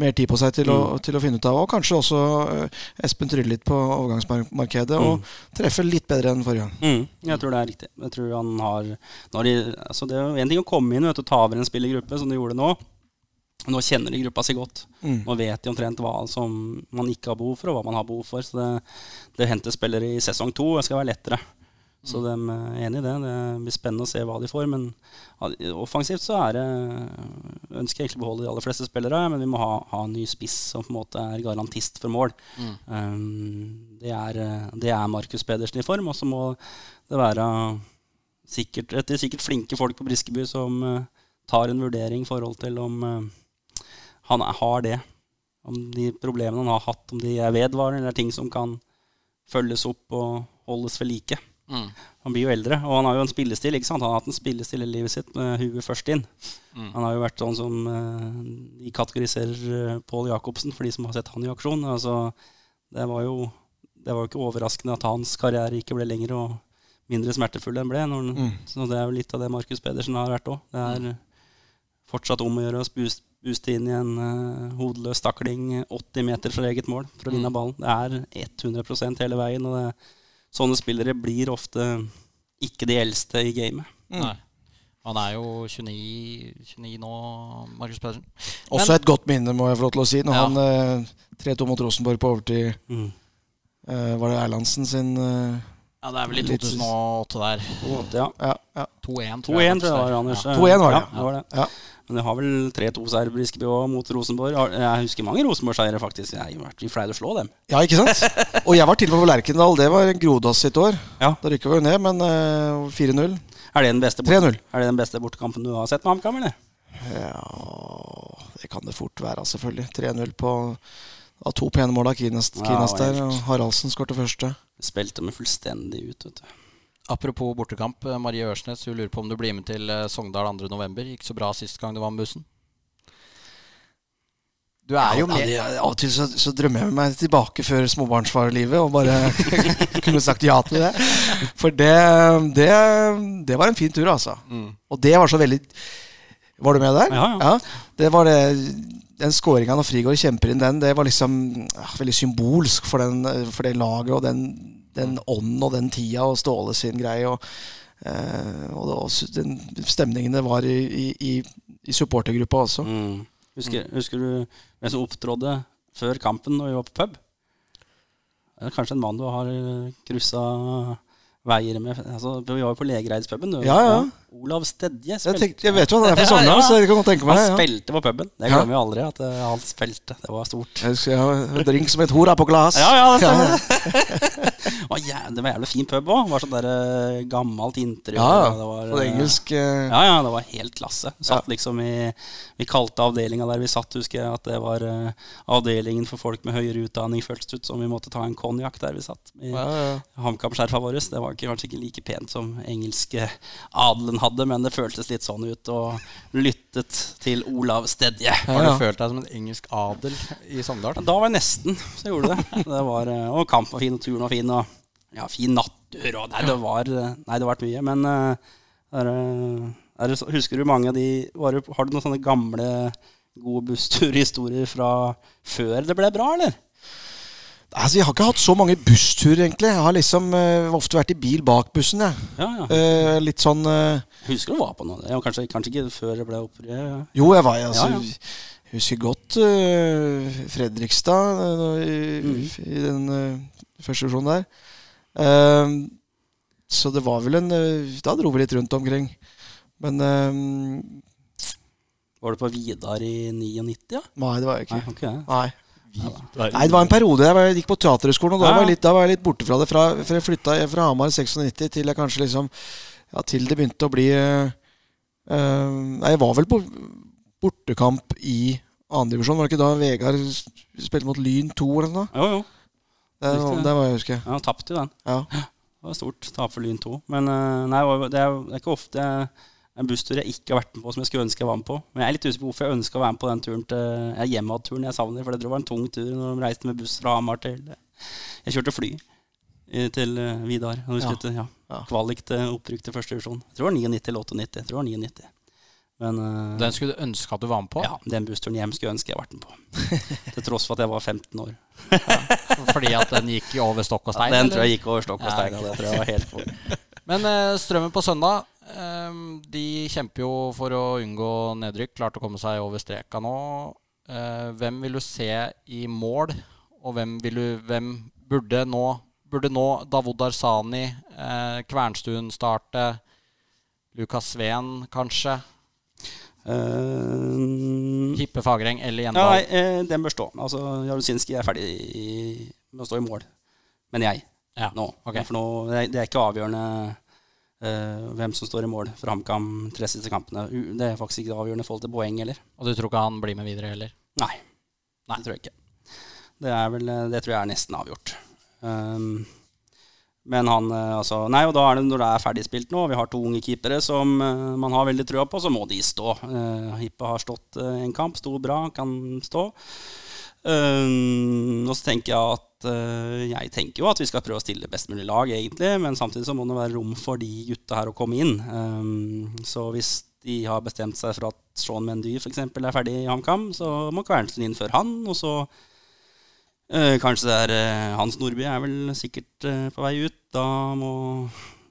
mer tid på seg til, mm. å, til, å, finne ut av. Og kanskje også uh, Espen trylle litt på overgangsmarkedet mm. og treffe litt bedre enn forrige gang. Mm. Jeg tror det er riktig. Jeg tror han har, de, altså Det er jo en ting å komme inn og ta over en spillergruppe, som de gjorde nå. Nå kjenner de gruppa si godt. Mm. Nå vet de omtrent hva som man ikke har behov for, og hva man har behov for. Så det, det å hente spillere i sesong to skal være lettere. Så de er enig i det. Det blir spennende å se hva de får. Men offensivt så er det ønsker jeg egentlig å beholde de aller fleste spillere, men vi må ha, ha en ny spiss som på en måte er garantist for mål. Mm. Um, det, er, det er Markus Pedersen i form, og så må det være sikkert, etter sikkert flinke folk på Briskeby som uh, tar en vurdering i forhold til om uh, han har det. Om de problemene han har hatt, om de er vedvarende, eller er ting som kan følges opp og holdes ved like. Mm. Han blir jo eldre, og han har jo en spillestil. ikke sant? Han har hatt en spillestil i livet sitt med huet først inn. Mm. Han har jo vært sånn som uh, de kategoriserer uh, Pål Jacobsen, for de som har sett han i aksjon. Altså, det var jo det var jo ikke overraskende at hans karriere ikke ble lengre og mindre smertefull enn ble. Når, mm. Så det er jo litt av det Markus Pedersen har vært òg. Det er mm. fortsatt om å gjøre å booste inn i en uh, hodeløs takling 80 meter fra eget mål for å vinne mm. ballen. Det er 100% hele veien. og det, Sånne spillere blir ofte ikke de eldste i gamet. Mm. Nei. Han er jo 29, 29 nå, Markus Pedersen. Også et godt minne, må jeg få lov til å si, når ja. han eh, 3-2 mot Rosenborg på overtid. Mm. eh, var det Erlandsen sin eh, Ja, det er vel i 2008 der. 2-1, ja. ja, 2-1 tror jeg det var, Anders. 2-1 var det. Ja, var det. Men det har vel 3-2-seier på Briskeby òg mot Rosenborg. Jeg husker mange Rosenborg-seiere, faktisk. Jeg har vært flau å slå dem. Ja, ikke sant? Og jeg var til og med på Lerkendal. Det var Grodås sitt år. Ja. Da rykka vi ned, men uh, 4-0. Er det den beste, bort er det den beste bortekampen du har sett med HamKam, eller? Ja Det kan det fort være, selvfølgelig. 3-0 på av to pene mål av Kines, Kines ja, der. Og Haraldsen skårte første. Spilte meg fullstendig ut, vet du. Apropos bortekamp. Eh, Marie Ørsnes hun lurer på om du blir med til eh, Sogndal 2.11. Gikk så bra sist gang du var med bussen? Du er jo Ja, med det, av og til så, så drømmer jeg meg tilbake før småbarnsfarlivet og bare kunne sagt ja til det. For det, det, det var en fin tur, altså. Og det var så veldig Var du med der? Ja, ja. det var det Den skåringa når Frigård kjemper inn den, det var liksom ja, veldig symbolsk for, den, for det laget og den, den ånden og den tida og Ståle sin greie. Og, eh, og også, den stemningen det var i, i, i, supportergruppa også. Mm. Husker, husker du hvem som opptrådde før kampen når vi var på pub? Det kanskje en mann du har kryssa veier med altså, Vi var jo på Legereidspuben. Ja, ja. Olav Stedje Jeg, tenkte, jeg vet jo han er fra Ja, Sogndal, ja. så jeg kan godt tenke meg Han det. Ja. spilte på puben. Det glemmer vi aldri. at eh, han spilte. Det var stort. Jeg husker jeg har en drink som het Hora på glass. Ja, ja, det stemmer jæ- det var jævlig fin pub òg. Var sånn der eh, gammelt interiør. Ja, ja. Det var, På eh, engelsk Ja, ja, det var helt klasse. Satt liksom i Vi kalte avdelinga der vi satt, husker jeg, at det var avdelingen for folk med høyere utdanning, føltes ut som vi måtte ta en konjakk der vi satt. I ja, ja. HamKam-skjerfa våre. Det var kanskje ikke like pent som engelske adelen hadde, men det føltes litt sånn ut. Og lyttet til Olav Stedje. Har Ja, du følt deg som en engelsk adel i Sogndal? Da var jeg nesten så jeg gjorde det. det var, eh, og kampen var fin, og turen var fin. Og ja, fin nattur. Og, nei, det var, eh, nei, det har vært mye. Men eh, er, er husker du mange av de var Har du noen sånne gamle, gode bussturhistorier fra før det ble bra, eller? Altså, Jeg har ikke hatt så mange bussturer, egentlig. Jeg har liksom uh, ofte vært i bil bak bussen. Jeg. Ja, ja. Uh, litt sånn uh, Husker du var på noe? Ja, kanskje, kanskje ikke før det ble opprør? Jo, jeg var altså, Ja, ja. Jeg husker godt Fredrikstad i, Mm. i den første divisjonen der. Så det var vel en Da dro vi litt rundt omkring. Men Var du på Vidar i 99, ja? Nei, det var jeg Nei, ikke. Nei. Nei, det var en periode jeg, gikk på Teaterhøgskolen, og da var, jeg litt, da var jeg litt borte fra det. Fra, fra jeg flytta fra Hamar i 96 til jeg kanskje liksom Ja, til det begynte å bli Nei, jeg var vel på bortekamp i andredivisjon. Var det ikke da Vegard spilte mot Lyn 2 eller noe? Jo, jo. Det, det. det var jeg husker. Ja, tapte jo den. Ja. Det var stort tap for Lyn 2. Men eh, nei, det er, det er ikke ofte en busstur jeg ikke har vært med på som jeg skulle ønske jeg var med på. Men jeg er litt usikker på hvorfor jeg ønska å være med på den turen til ja, hjemad-turen jeg savner. For det var en tung tur når de reiste med buss fra Hamar til Jeg kjørte fly eh, til eh, Vidar. Når vi Ja. skulle ja, Ja. kvalik til opprykk til første divisjon. Jeg tror det var 99 eller 98. Jeg tror det var 99. Men eh, Den skulle du ønske at du var med på? ja, den bussturen hjem skulle jeg ønske jeg vært med på. til tross for at jeg var 15 år. Fordi at den gikk over stokk og stein? den eller? tror jeg gikk over stokk og stein. Ja, Det tror jeg var helt på. Men Strømmen på søndag De kjemper jo for å unngå nedrykk. Klarte å komme seg over streka nå. Eh, hvem vil du se i mål, og hvem, vil du, hvem burde nå Burde nå Davod Arsani, eh, Kvernstuen starte? Lukas Sveen, kanskje? Uh, Hippe Fagreng eller Ja, Gjendal? nei, den bør stå. Altså, Jaruzinski er ferdig i, med å stå i mål. Men jeg, Ja, nå. Okay. For nå, det, er, det er ikke avgjørende eh, hvem som står i mål for HamKam tre siste kampene. Det er faktisk ikke avgjørende i forhold til poeng heller. Og du tror ikke han blir med videre heller? Nei, Nei. det tror jeg ikke. Det, er vel, eh, det tror jeg er nesten avgjort. Um, men han eh, altså, Nei, og da er det når det er ferdigspilt nå, og vi har to unge keepere som uh, man har veldig trua på, så må de stå. Uh, Hippe har stått uh, en kamp, sto bra, kan stå. Um, og så tenker jeg at eh, Jeg tenker jo at vi skal prøve å stille best mulig lag, egentlig, men samtidig så må det være rom for de gutta her å komme inn. Um, så hvis de har bestemt seg for at Sean Mendy f.eks. er ferdig i HamKam, så må Kvernsen inn før han. Og så eh, kanskje det er eh, Hans Nordby er vel sikkert på vei ut. Da må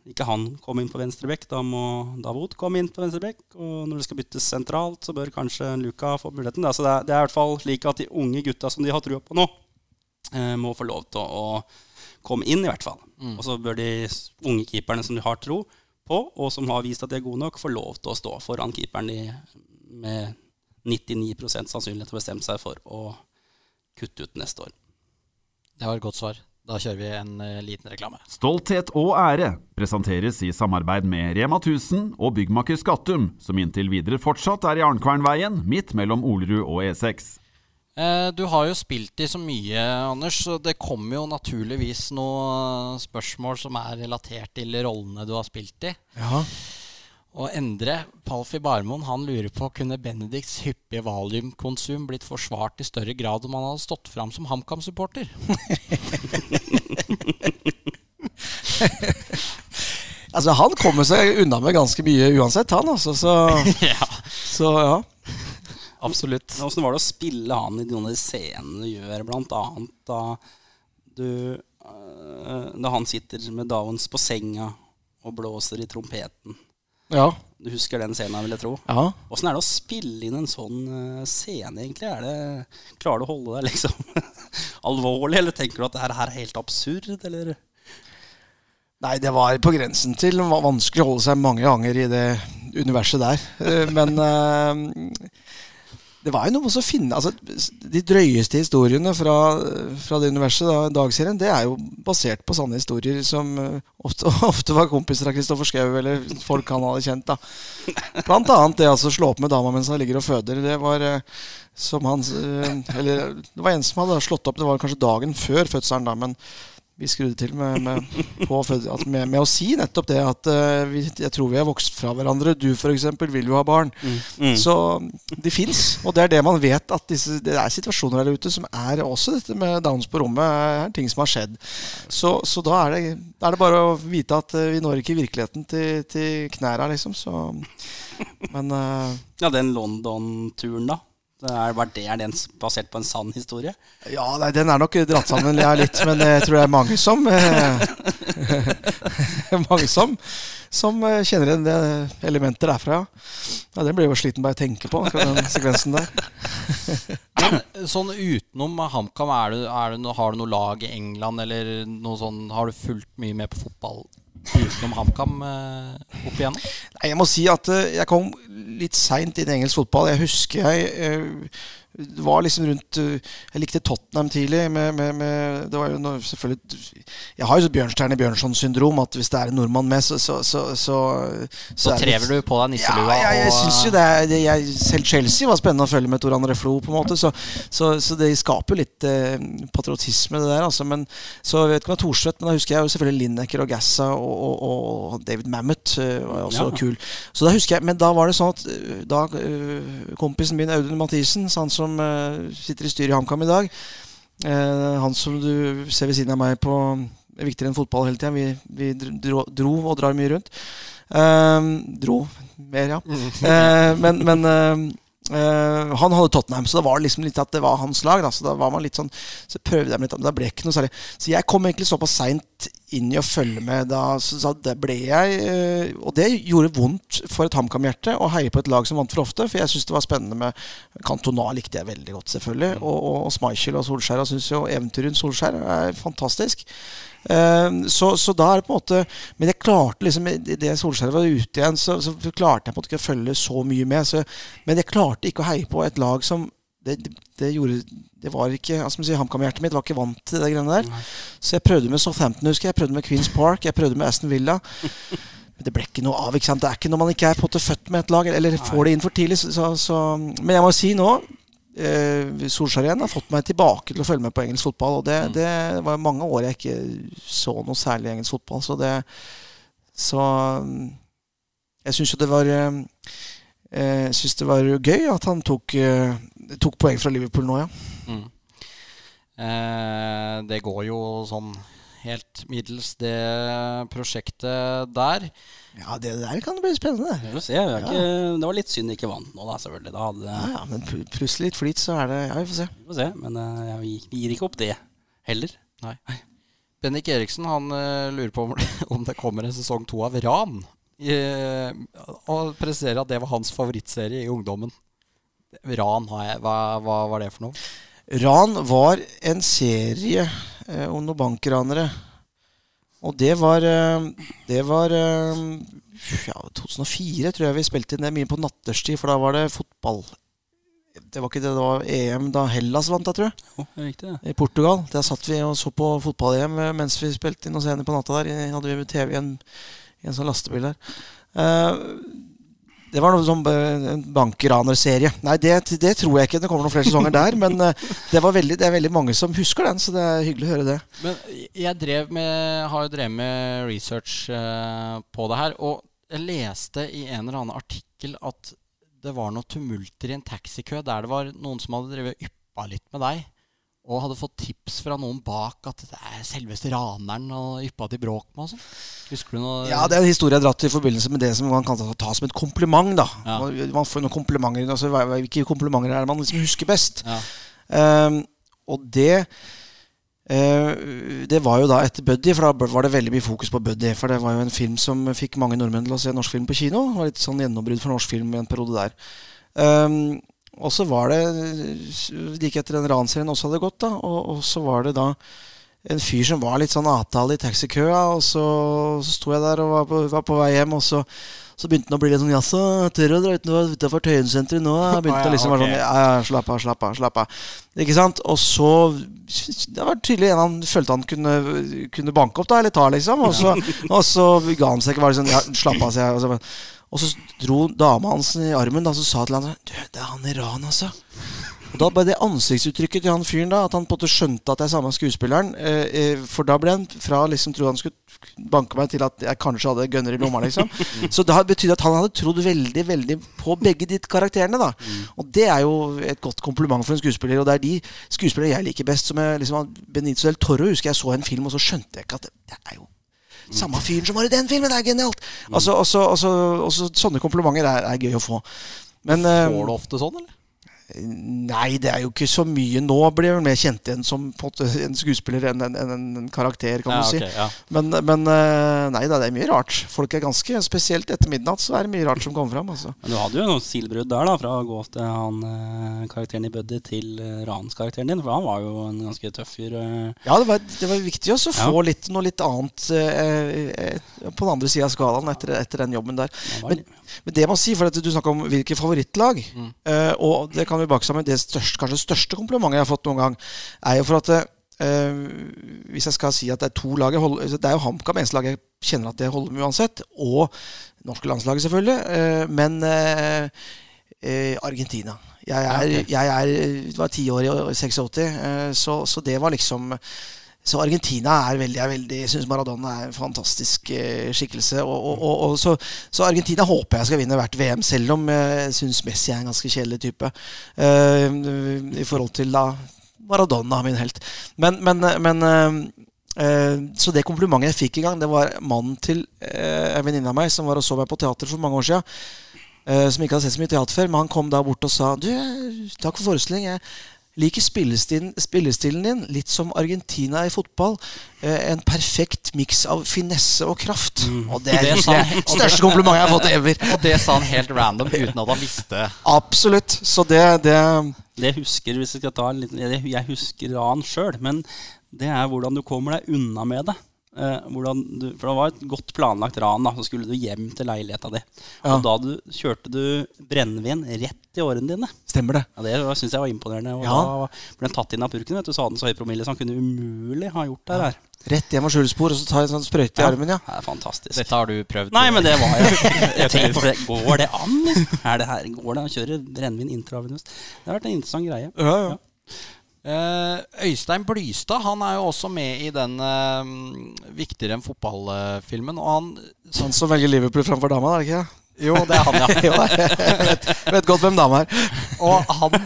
ikke han komme inn på venstre bekk, da må Davod komme inn på venstre bekk. Og når det skal byttes sentralt, så bør kanskje Luka få muligheten. Da. Så det er, det er i hvert fall slik at de unge gutta som de har trua på nå, må få lov til å komme inn, i hvert fall. Og så bør de unge keeperne som de har tro på, og som har vist at de er gode nok, få lov til å stå foran keeperen de med 99% sannsynlighet har bestemt seg for å kutte ut neste år. Det var et godt svar. Da kjører vi en uh, liten reklame. Stolthet og ære presenteres i samarbeid med Rema 1000 og byggmaker Skattum, som inntil videre fortsatt er i Arnkvernveien, midt mellom Olerud og E6. Eh, Du har jo spilt i så mye, Anders, så det kommer jo naturligvis noen spørsmål som er relatert til rollene du har spilt i. Ja. Og Endre Palfi Barmoen han lurer på kunne Benedikts hyppige valiumkonsum blitt forsvart i større grad om han hadde stått fram som HamKam-supporter. Altså, han kommer seg unna med ganske mye uansett, han. Altså, så, ja, så ja. Absolutt. Åssen var det å spille han i noen av de scenene du gjør, blant annet da du øh, Da han sitter med Downs på senga og blåser i trompeten. Ja. Du husker den scenen, vil jeg tro. ja. Åssen er det å spille inn en sånn øh, scene, egentlig? Er det, klarer du å holde deg liksom alvorlig, eller tenker du at det her er helt absurd, eller? Nei, det var på grensen til va- vanskelig å holde seg mange ganger i det universet der. Eh, Men eh, det var jo noe å finne altså, De drøyeste historiene fra, fra det universet, da, Dagserien, det er jo basert på sanne historier som eh, ofte, ofte var kompiser av Kristoffer Schou, eller folk han hadde kjent. da Blant annet det altså, å slå opp med dama mens han ligger og føder. Det var eh, som han eh, Eller det var en som hadde slått opp, det var kanskje dagen før fødselen, da, men vi skrudde til med, med, på, med, med å si nettopp det at uh, vi, jeg tror vi har vokst fra hverandre. Du f.eks. vil jo ha barn. Mm. Så de fins. Og det er det man vet at disse, det er situasjoner der ute som er også dette med downs på rommet. er ting som har skjedd. Så, så da, er det, er det bare å vite at eh, vi når ikke virkeligheten til, til knæra, liksom. Så Men uh, Ja, den London-turen, da. Det er, var det, er den basert på en sann historie? Ja, nei, den er nok dratt sammen ja, litt, men jeg tror det er mange som eh, Mange som, som eh, kjenner igjen det elementet derfra. Ja. Den blir jo sliten bare jeg tenker på, akkurat den sekvensen der. Men sånn utenom HamKam, du, du, no- har du noe lag i England, eller noe sånn Har du fulgt mye med på fotball utenom HamKam eh, opp igjennom? Nei, Jeg må si at eh, jeg kom litt seint inn i engelsk fotball. Jeg husker jeg eh, var liksom rundt eh, Jeg likte Tottenham tidlig. Med, med, med, det var jo noe, selvfølgelig Jeg har jo så Bjørnstjerne Bjørnson-syndrom. At hvis det er en nordmann med, så Så, så, så, Så er det trever du på deg nisselua Ja, jeg, jeg syns synes jo det, er, det jeg, Selv Chelsea var spennende å følge med Toran Reflo, på en måte. Så, så, så det skaper jo litt eh, patriotisme, det der. Altså. Men, så jeg vet ikke om det er Thorstvedt, men da husker jeg jo selvfølgelig Lineker og Gassa og, og, og David Mamet eh, var også Ja. kul. Så da husker jeg, Men da var det sånn at eh, da kompisen min Audun Mathisen, han som eh, sitter i styret i HamKam i dag, eh, han som du ser ved siden av meg på er viktigere enn fotball hele tida. Vi, vi dro, dro og drar mye rundt. Eh, dro mer, ja. uh, men men eh, eh, han hadde Tottenham, så det var liksom litt at det var hans lag. Da, så da var man litt sånn Så prøvde jeg meg litt, men det ble ikke noe særlig. Så jeg kom egentlig såpass seint inn i å følge med da, så, så det ble jeg uh, Og det gjorde vondt for et HamKam-hjerte å heie på et lag som vant for ofte, for jeg syns det var spennende med Cantona likte jeg veldig godt, selvfølgelig. Og, og, og Schmeichel og Solskjær. Og syns jo eventyret rundt Solskjær er fantastisk. Eh, så, så da er det på en måte Men jeg klarte liksom i det Solskjær var ute igjen, så, så klarte jeg på en måte ikke å følge så mye med. Så, men jeg klarte ikke å heie på et lag som det, det, det gjorde Det var ikke altså, HamKam-hjertet mitt var ikke vant til det greiene der. Så jeg prøvde med Southampton, husker jeg. Jeg prøvde med Queens Park. Jeg prøvde med Aston Villa. Men det ble ikke noe av. ikke sant? Det er ikke når man ikke er på en måte født med et lag, eller får det inn for tidlig. Så, så. Men jeg må si nå Solskjær igjen har fått meg tilbake til å følge med på engelsk fotball. Og det, det var mange år jeg ikke så noe særlig engelsk fotball. Så det Så mm, jeg syns jo det var eh, Jeg syns det var gøy at han tok, eh, tok poeng fra Liverpool nå, ja. Mm. Eh, det går jo sånn helt middels, det prosjektet der. Ja, det der kan bli spennende. Vi får se. Vi har ikke, det var litt synd ikke vant nå, da, selvfølgelig. Da hadde, Ja, ja, men pl- plutselig litt flyt, så er det Ja, vi får se. Vi får se. Men eh, jeg gir- ikke opp det heller. Nei. Bendik Eriksen han eh, lurer på om, det kommer en sesong to av Ran. Eh, og presiserer at det var hans favorittserie i ungdommen. Ran, har jeg, hva, hva var det for noe? Ran var en serie om noen bankranere. Og det var eh, Det var eh, ja, 2004, tror jeg vi spilte inn det mye på natterstid, for da var det fotball. Det var ikke det, det var EM da Hellas vant, da, tror jeg. Jo, det er riktig, ja. I Portugal. Der satt vi og så på fotball-EM eh, mens vi spilte inn noen scener på natta der. Hadde vi TV i en, i en sånn lastebil der. Eh, det var noe som eh, en bankranerserie. Nei, det, det tror jeg ikke det kommer noen flere sesonger der. Men eh, det, veldig, det er veldig mange som husker den, så det er hyggelig å høre det. Men jeg drev med, har jo drevet med research eh, på det her. Og jeg leste i en eller annen artikkel at det var noe tumulter i en taxikø der det var noen som hadde drevet yppa litt med deg. Og hadde fått tips fra noen bak at det er selveste raneren og yppa til bråk med og sånn. Husker du noe? Ja, det er en historie jeg har dratt i forbindelse med det som man kan ta, som et kompliment. da Ja. Man- får noen komplimenter altså, Hvilke komplimenter er det man liksom husker best? Ja. Um, og det uh, Det var jo da etter Buddy, for da var det veldig mye fokus på Buddy. For det var jo en film som fikk mange nordmenn til å se norsk film på kino. Det var litt sånn gjennombrudd for norsk film i en periode der. Ehm, og så var det like etter den ranserien også hadde gått, da, og, og så var det da en fyr som var litt sånn avtale i taxikøa, og så, så sto jeg der og var på, var på vei hjem, og så, så begynte han å bli litt sånn Jaså, tør du å dra utenfor Tøyensenteret nå? Jeg begynte ah, ja, liksom være sånn Ja, ja, slapp av, slapp av, slapp av. Ikke sant? Og så Det var tydelig en han følte han kunne, kunne banke opp, da, eller ta, liksom. Og så, og så ga han seg ikke, var liksom sånn Ja, slapp av, sier jeg. Og så, og så dro dama hans i armen da, så sa til han Du, det er han Iran, altså. Og da ble det ansiktsuttrykket til han fyren da, at han på en måte skjønte at det er samme skuespilleren. Eh, eh, for da ble han fra liksom tro han skulle banke meg, til at jeg kanskje hadde gunner i lomma, liksom. Så det betydde at han hadde trodd veldig veldig på begge de karakterene. da. Og det er jo et godt kompliment for en skuespiller. Og det er de skuespillere jeg liker best. som jeg liksom, Benito del Toro husker jeg så en film, og så skjønte jeg ikke at det, det er jo samme fyren som var i den filmen! Det er genialt! Altså, også, også, også, sånne komplimenter er, er gøy å få. Men eh, Får du ofte sånn, eller? Nei, det er jo ikke så mye. Nå blir jeg vel mer kjent igjen som en, skuespiller enn en, en, en karakter, kan Ja, du si. Okay, ja. Men, men eh, nei da, det er mye rart. Folk er ganske Spesielt etter midnatt så er det mye rart som kommer fram. Altså. Men du hadde jo noen silbrudd der, da, fra å gå til han eh, karakteren i Buddy til ranskarakteren Rans-karakteren din. For han var jo en ganske tøff fyr. eh. Ja, det var, det var viktig å Ja. få litt, noe litt annet eh, eh, på den andre sida av skalaen etter, etter den jobben der. Var, Men, men det må si, for at du snakka om hvilke favorittlag, eh, og det kan vi bake sammen det største, kanskje største komplimentet jeg har fått noen gang, er jo for at Uh, Hvis jeg skal si at det er to lag holder altså, Det er jo HamKam eneste lag jeg kjenner at det holder med uansett, og norske landslaget, selvfølgelig. Uh, men uh, Argentina. Jeg er, jeg er var ti år i 86, eh, så, så det var liksom så Argentina er veldig, er veldig Jeg syns Maradona er en fantastisk eh, skikkelse. Og, og, og, så, så Argentina håper jeg skal vinne hvert VM, selv om jeg syns Messi er en ganske kjedelig type. Uh, I forhold til da Maradona, min helt. Men, men, men uh, eh, Så det komplimentet jeg fikk en gang, det var mannen til eh, en venninne av meg som var og så meg på teater for mange år eh, som ikke hadde sett så mye teater før. Men han kom da bort og sa Du, takk for forestilling. Jeg liker spillestilen, spillestilen din. Litt som Argentina i fotball. Eh, en perfekt miks av finesse og kraft. Og det er Det det han- største komplimentet jeg har fått ever. Og det sa han helt random uten at han visste Absolutt. Så det, det det husker, hvis jeg skal ta en liten Jeg jeg husker Ran sjøl, men det er hvordan du kommer deg unna med det. Eh, hvordan du, for det var et godt planlagt ran. da Så skulle du hjem til leiligheta di. Ja. Og da du, kjørte du brennevin rett i årene dine. stemmer, det. Ja, Det syns jeg var imponerende. Og Ja. da ble den tatt inn av purken. Vet du, så hadde den så høy promille, så han kunne umulig ha gjort det her. Rett hjem av skjulspor, og så ta en sånn sprøyte i armen, ja. Det er fantastisk. Dette har du prøvd? Nei, men det var jeg. jeg tenkte på det. Går det an? Er det her, går det an å kjøre brennevin intravenøst? Det har vært en interessant greie. ja, ja. Eh, Øystein Blystad han er jo også med i den eh, Viktigere enn fotballfilmen. Og han Sånn som velger Liverpool framfor dama, er det ikke? Jo, det er han, ja. Jo, jeg vet, vet godt hvem dama er. Og han,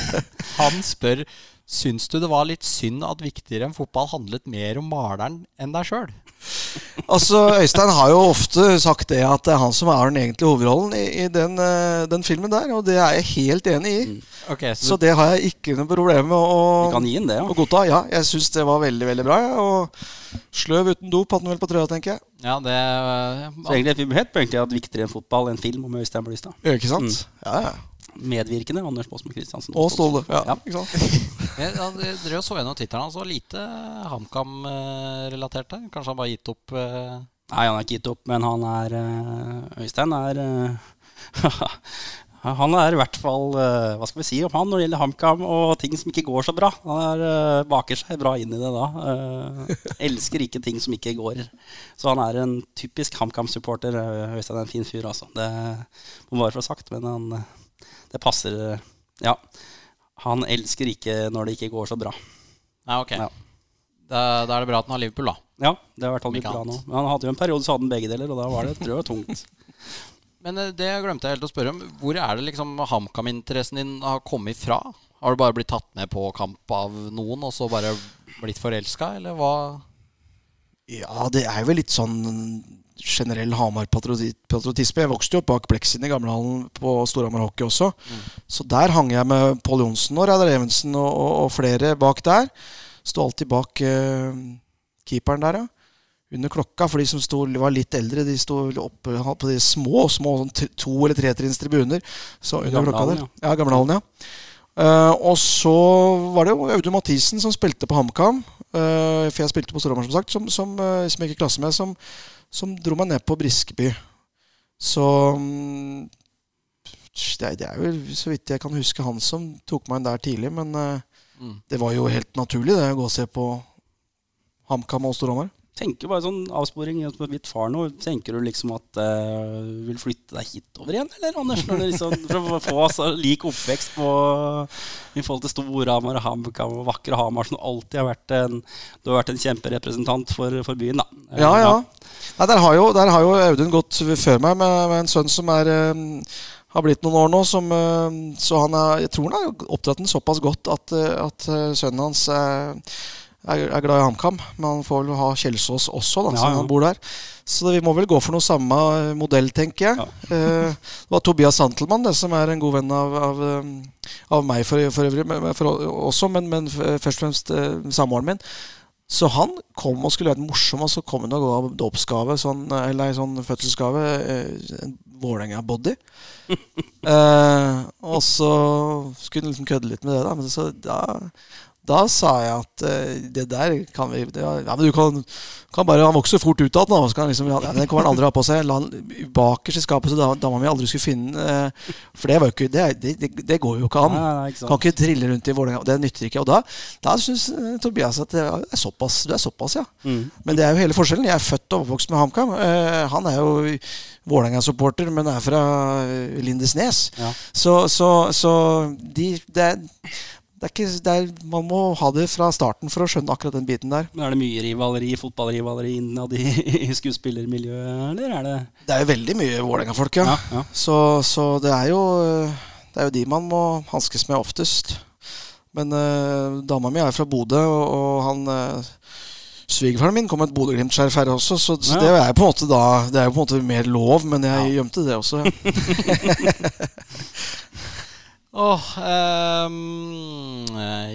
han spør Syns du det var litt synd at Viktigere enn fotball handlet mer om maleren enn deg sjøl? Altså, Øystein har jo ofte sagt det at det er han som er den egentlige hovedrollen i, i den, eh, den filmen der, og det er jeg helt enig i. Okay, Så det har jeg ikke noe problem med å, Vi kan gi den det, ja. å godta. Ja, jeg syns det var veldig, veldig bra. Ja, og sløv uten dop hadde han vel på trøya, tenker jeg. Ja, det Så egentlig vi helt på at viktigere enn fotball en film om Øystein Blystad. Ikke sant? Ja, ja. Medvirkende Anders Baasmo Christiansen. Og Ståle. Ja, Ja. ikke sant? Jeg drev og så gjennom Twitteren hans, og lite HamKam-relatert der. Kanskje han bare gitt opp Uh... Nei, han har ikke gitt opp, men han er uh, Øystein er uh, Han er i hvert fall Hva skal vi si om han når det gjelder HamKam og ting som ikke går så bra? Han er, baker seg bra inn i det da. Elsker ikke ting som ikke går. Så han er en typisk HamKam-supporter. Øystein er en fin fyr, altså. Det må bare få sagt, men han, det passer Ja. Han elsker ikke når det ikke går så bra. Nei, ok. Ja. Da, da er det bra at han har Liverpool, da. Ja, det har vært blitt bra nå. Men han hadde jo en periode så hadde han begge deler, og da var det tror jeg, tungt. Men eh, det glemte jeg helt å spørre om. Hvor er det liksom HamKam-interessen din har kommet fra? Har du bare blitt tatt med på kamp av noen, og så bare blitt forelska, eller hva? Ja, det er jo litt sånn generell Hamar-patriotisme. Jeg vokste jo opp bak Blekksiden i gamlehallen på Storhamar Hockey også. Så der hang jeg med Pål Johnsen og Reidar Evensen og, og, og flere bak der. Sto alltid bak uh, keeperen der, ja. Under klokka, for de som sto, var litt eldre, de sto oppe på de små, små sånn to- eller tretrinns tribuner. Så under klokka der. Ja, Gamlehallen, ja. Uh, og så var det jo Audun Mathisen som spilte på HamKam. Eh, for jeg spilte på Storhamar, som sagt, som, som, eh, som jeg gikk i klasse med, som, som dro meg ned på Briskeby. Så mm, det, det er jo så vidt jeg kan huske han som tok meg inn der tidlig. Men eh, Mm. det var jo helt naturlig det å gå og se på HamKam og Storhamar. Tenker bare sånn avsporing på mitt far nå. Tenker du liksom at uh, du vil flytte deg hitover igjen, eller Anders? Du liksom, for å få så lik oppvekst på, i forhold til Storhamar og HamKam og vakre Hamar, som alltid har vært en, du har vært en kjemperepresentant for, for byen, da. Eh, Ja, ja. Nei, der, har jo, der har jo Audun gått før meg med, med en sønn som er um har blitt noen år nå. Som, eh, så han er, jeg tror han har oppdratt den såpass godt at, eh, at eh, sønnen hans eh, er, er glad i HamKam. Men han får vel ha Kjelsås også, da, Ja, ja. han bor der. Så vi må vel gå for noe samme eh, modell, tenker jeg. Eh, det var Tobias Santelmann, det som er en god venn av, av, eh, av meg for, for øvrig, men, for, også, men, men først og fremst eh, samboeren min. Så han kom og skulle vært morsom, og så kom han og ga dåpsgave, sånn, eller ei sånn fødselsgave, eh, en Vålerenga-body. eh, og så skulle han liksom kødde litt med det, da. Men så da, da sa jeg at uh, det der kan vi det, Ja, men du kan, kan bare Han vokser fort ut av den. nå, så kan Liksom, ja, den kommer han aldri ha på seg. La han bakerst i skapet så da- dama mi aldri skulle finne eh, For det, var jo ikke, det, det, det, går jo ikke an. Nei, nei, ikke. Kan ikke trille rundt i Vålerenga. Det nytter ikke. Og da, da syns uh, Tobias at det er såpass, du er såpass, ja. Mm. Men det er jo hele forskjellen. Jeg er født og oppvokst med HamKam. Eh, han er jo Vålerenga-supporter, men er fra eh, Lindesnes. Ja. Så, så, så de, det er ikke er, Man må ha det fra starten for å skjønne akkurat den biten der. Men Er det mye rivaleri, fotballrivaleri innad i, i skuespillermiljøet, eller er det Det er jo veldig mye Vålerenga-folk, ja. Ja, ja. Så, så det er jo Det er jo de man må hanskes med oftest. Men eh, dama mi er fra Bodø, og, og han uh, Svigerfaren min kom med et Bodø-Glimt-skjerf her også, så, så Ja. det er på en måte da Det er jo på en måte mer lov, men jeg gjemte det også. Ja. Åh, eh,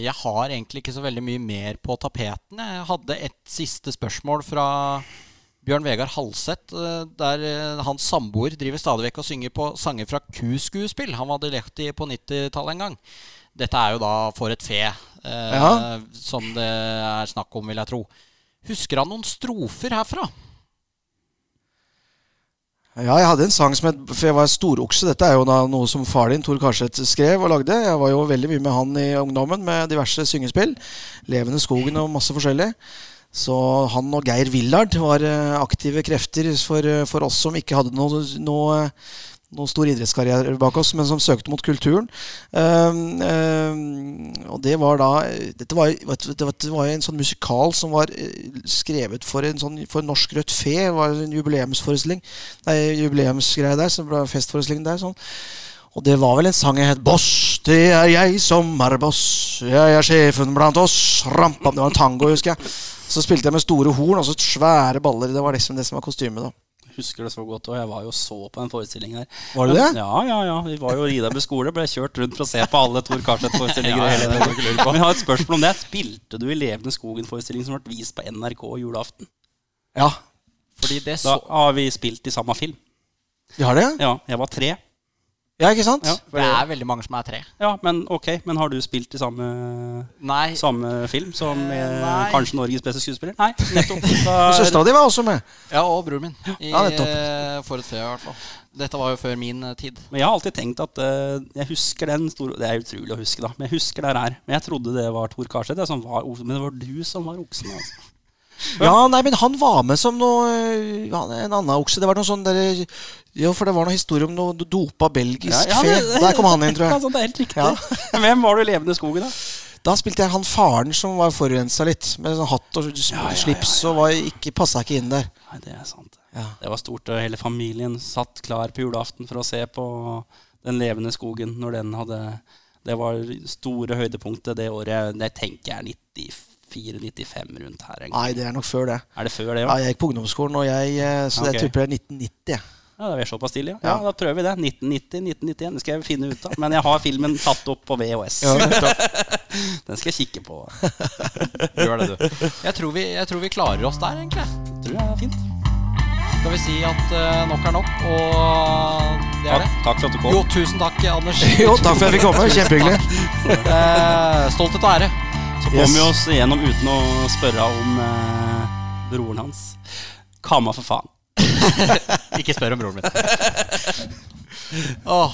jeg har egentlig ikke så veldig mye mer på tapeten. Jeg hadde et siste spørsmål fra Bjørn Vegard Halseth, eh, der eh, hans samboer driver stadig vekk og synger på sanger fra Kuskuespill. Han var dialekt i på 90-tallet en gang. Dette er jo da For et fe, eh, som det er snakk om, vil jeg tro. Husker han noen strofer herfra? Ja, jeg hadde en sang som het For jeg var storokse. Dette er jo noe som far din, Tor Karseth, skrev og lagde. Jeg var jo veldig mye med han i ungdommen med diverse syngespill. Levende skogen og masse forskjellig. Så han og Geir Willard var eh, aktive krefter for, eh, for oss som ikke hadde noe, noe, noe stor idrettskarriere bak oss, men som søkte mot kulturen. Um, um, og det var da Dette var, jo en sånn musikal som var eh, skrevet for en sånn For Norsk Rødt Fe. Det var en jubileumsforestilling. Nei, jubileumsgreie der. Så det ble festforestilling der. sånn og det var vel en sang jeg het Boss, det er jeg som er boss. Jeg er sjefen blant oss. Rampam. Det var en tango, husker jeg. Så spilte jeg med store horn og så svære baller. Det var liksom det som var kostymet, da. Husker det så godt, og jeg var jo så på en forestilling her. Var det det? Ja, ja, ja. Vi var jo i Ridabø skole, ble kjørt rundt for å se på alle Tor Karlseth-forestillinger. ja, ja, ja. Vi har et spørsmål om det. Spilte du i Levende skogen-forestillingen som ble vist på NRK julaften? Ja. Fordi det Da har vi spilt i samme film. Vi har det? Ja, jeg var tre. Ja, ikke sant? Ja, Det er veldig mange som er tre. ja men ok. Men har du spilt i samme, Nei, samme film som eh, Nei. kanskje Norges beste skuespiller? Nei, nettopp. Søstera di var også med. ja, og broren min. I, Ja, nettopp. eh, For et fe, i hvert fall. Dette var jo før min eh, tid. men jeg har alltid tenkt at uh, Jeg husker den store Det er utrolig å huske, da. Men jeg husker der her. Men jeg trodde det var Tor Karseth. Men det var du som var oksen. Altså. Ja, nei, men han var med som noe ja, En annen okse. Det var noe sånn der, Jo, for det var noe historie om noe dopa belgisk fe. Der kom han inn, tror Ja, jeg. sånn, det er helt riktig. Ja. Hvem var du i Levende skogen, da? Da spilte jeg han faren som var forurensa litt, med sånn hatt og slips, og var ikke, passa ikke inn der. Nei, det er sant. Ja. Det var stort. og Hele familien satt klar på julaften for å se på Den levende skogen når den hadde Det var store høydepunktet det året. Det tenker jeg er 94-95 rundt her. egentlig. Nei, det er nok før det. Er det før det Ja, òg? jeg gikk på ungdomsskolen, og jeg, eh, så okay. jeg tipper det er 1990. jeg. Ja, det er såpass tidlig, ja. ja. Ja. Da prøver vi det. 1990-1991. Det skal jeg finne ut av. Men jeg har filmen tatt opp på VHS. Den skal jeg kikke på. Gjør det, du. Jeg tror, vi, jeg tror vi klarer oss der, egentlig. Tror jeg er fint. Skal vi si at uh, nok er nok, og det er Takk, det? takk for at du kom. Jo, tusen takk, Anders. Jo, takk for at jeg fikk komme. Kjempehyggelig. Uh, stolthet og ære. Så kom vi oss igjennom uten å spørre om uh, broren hans. Kama for faen. Ikke spør om broren min. Åh,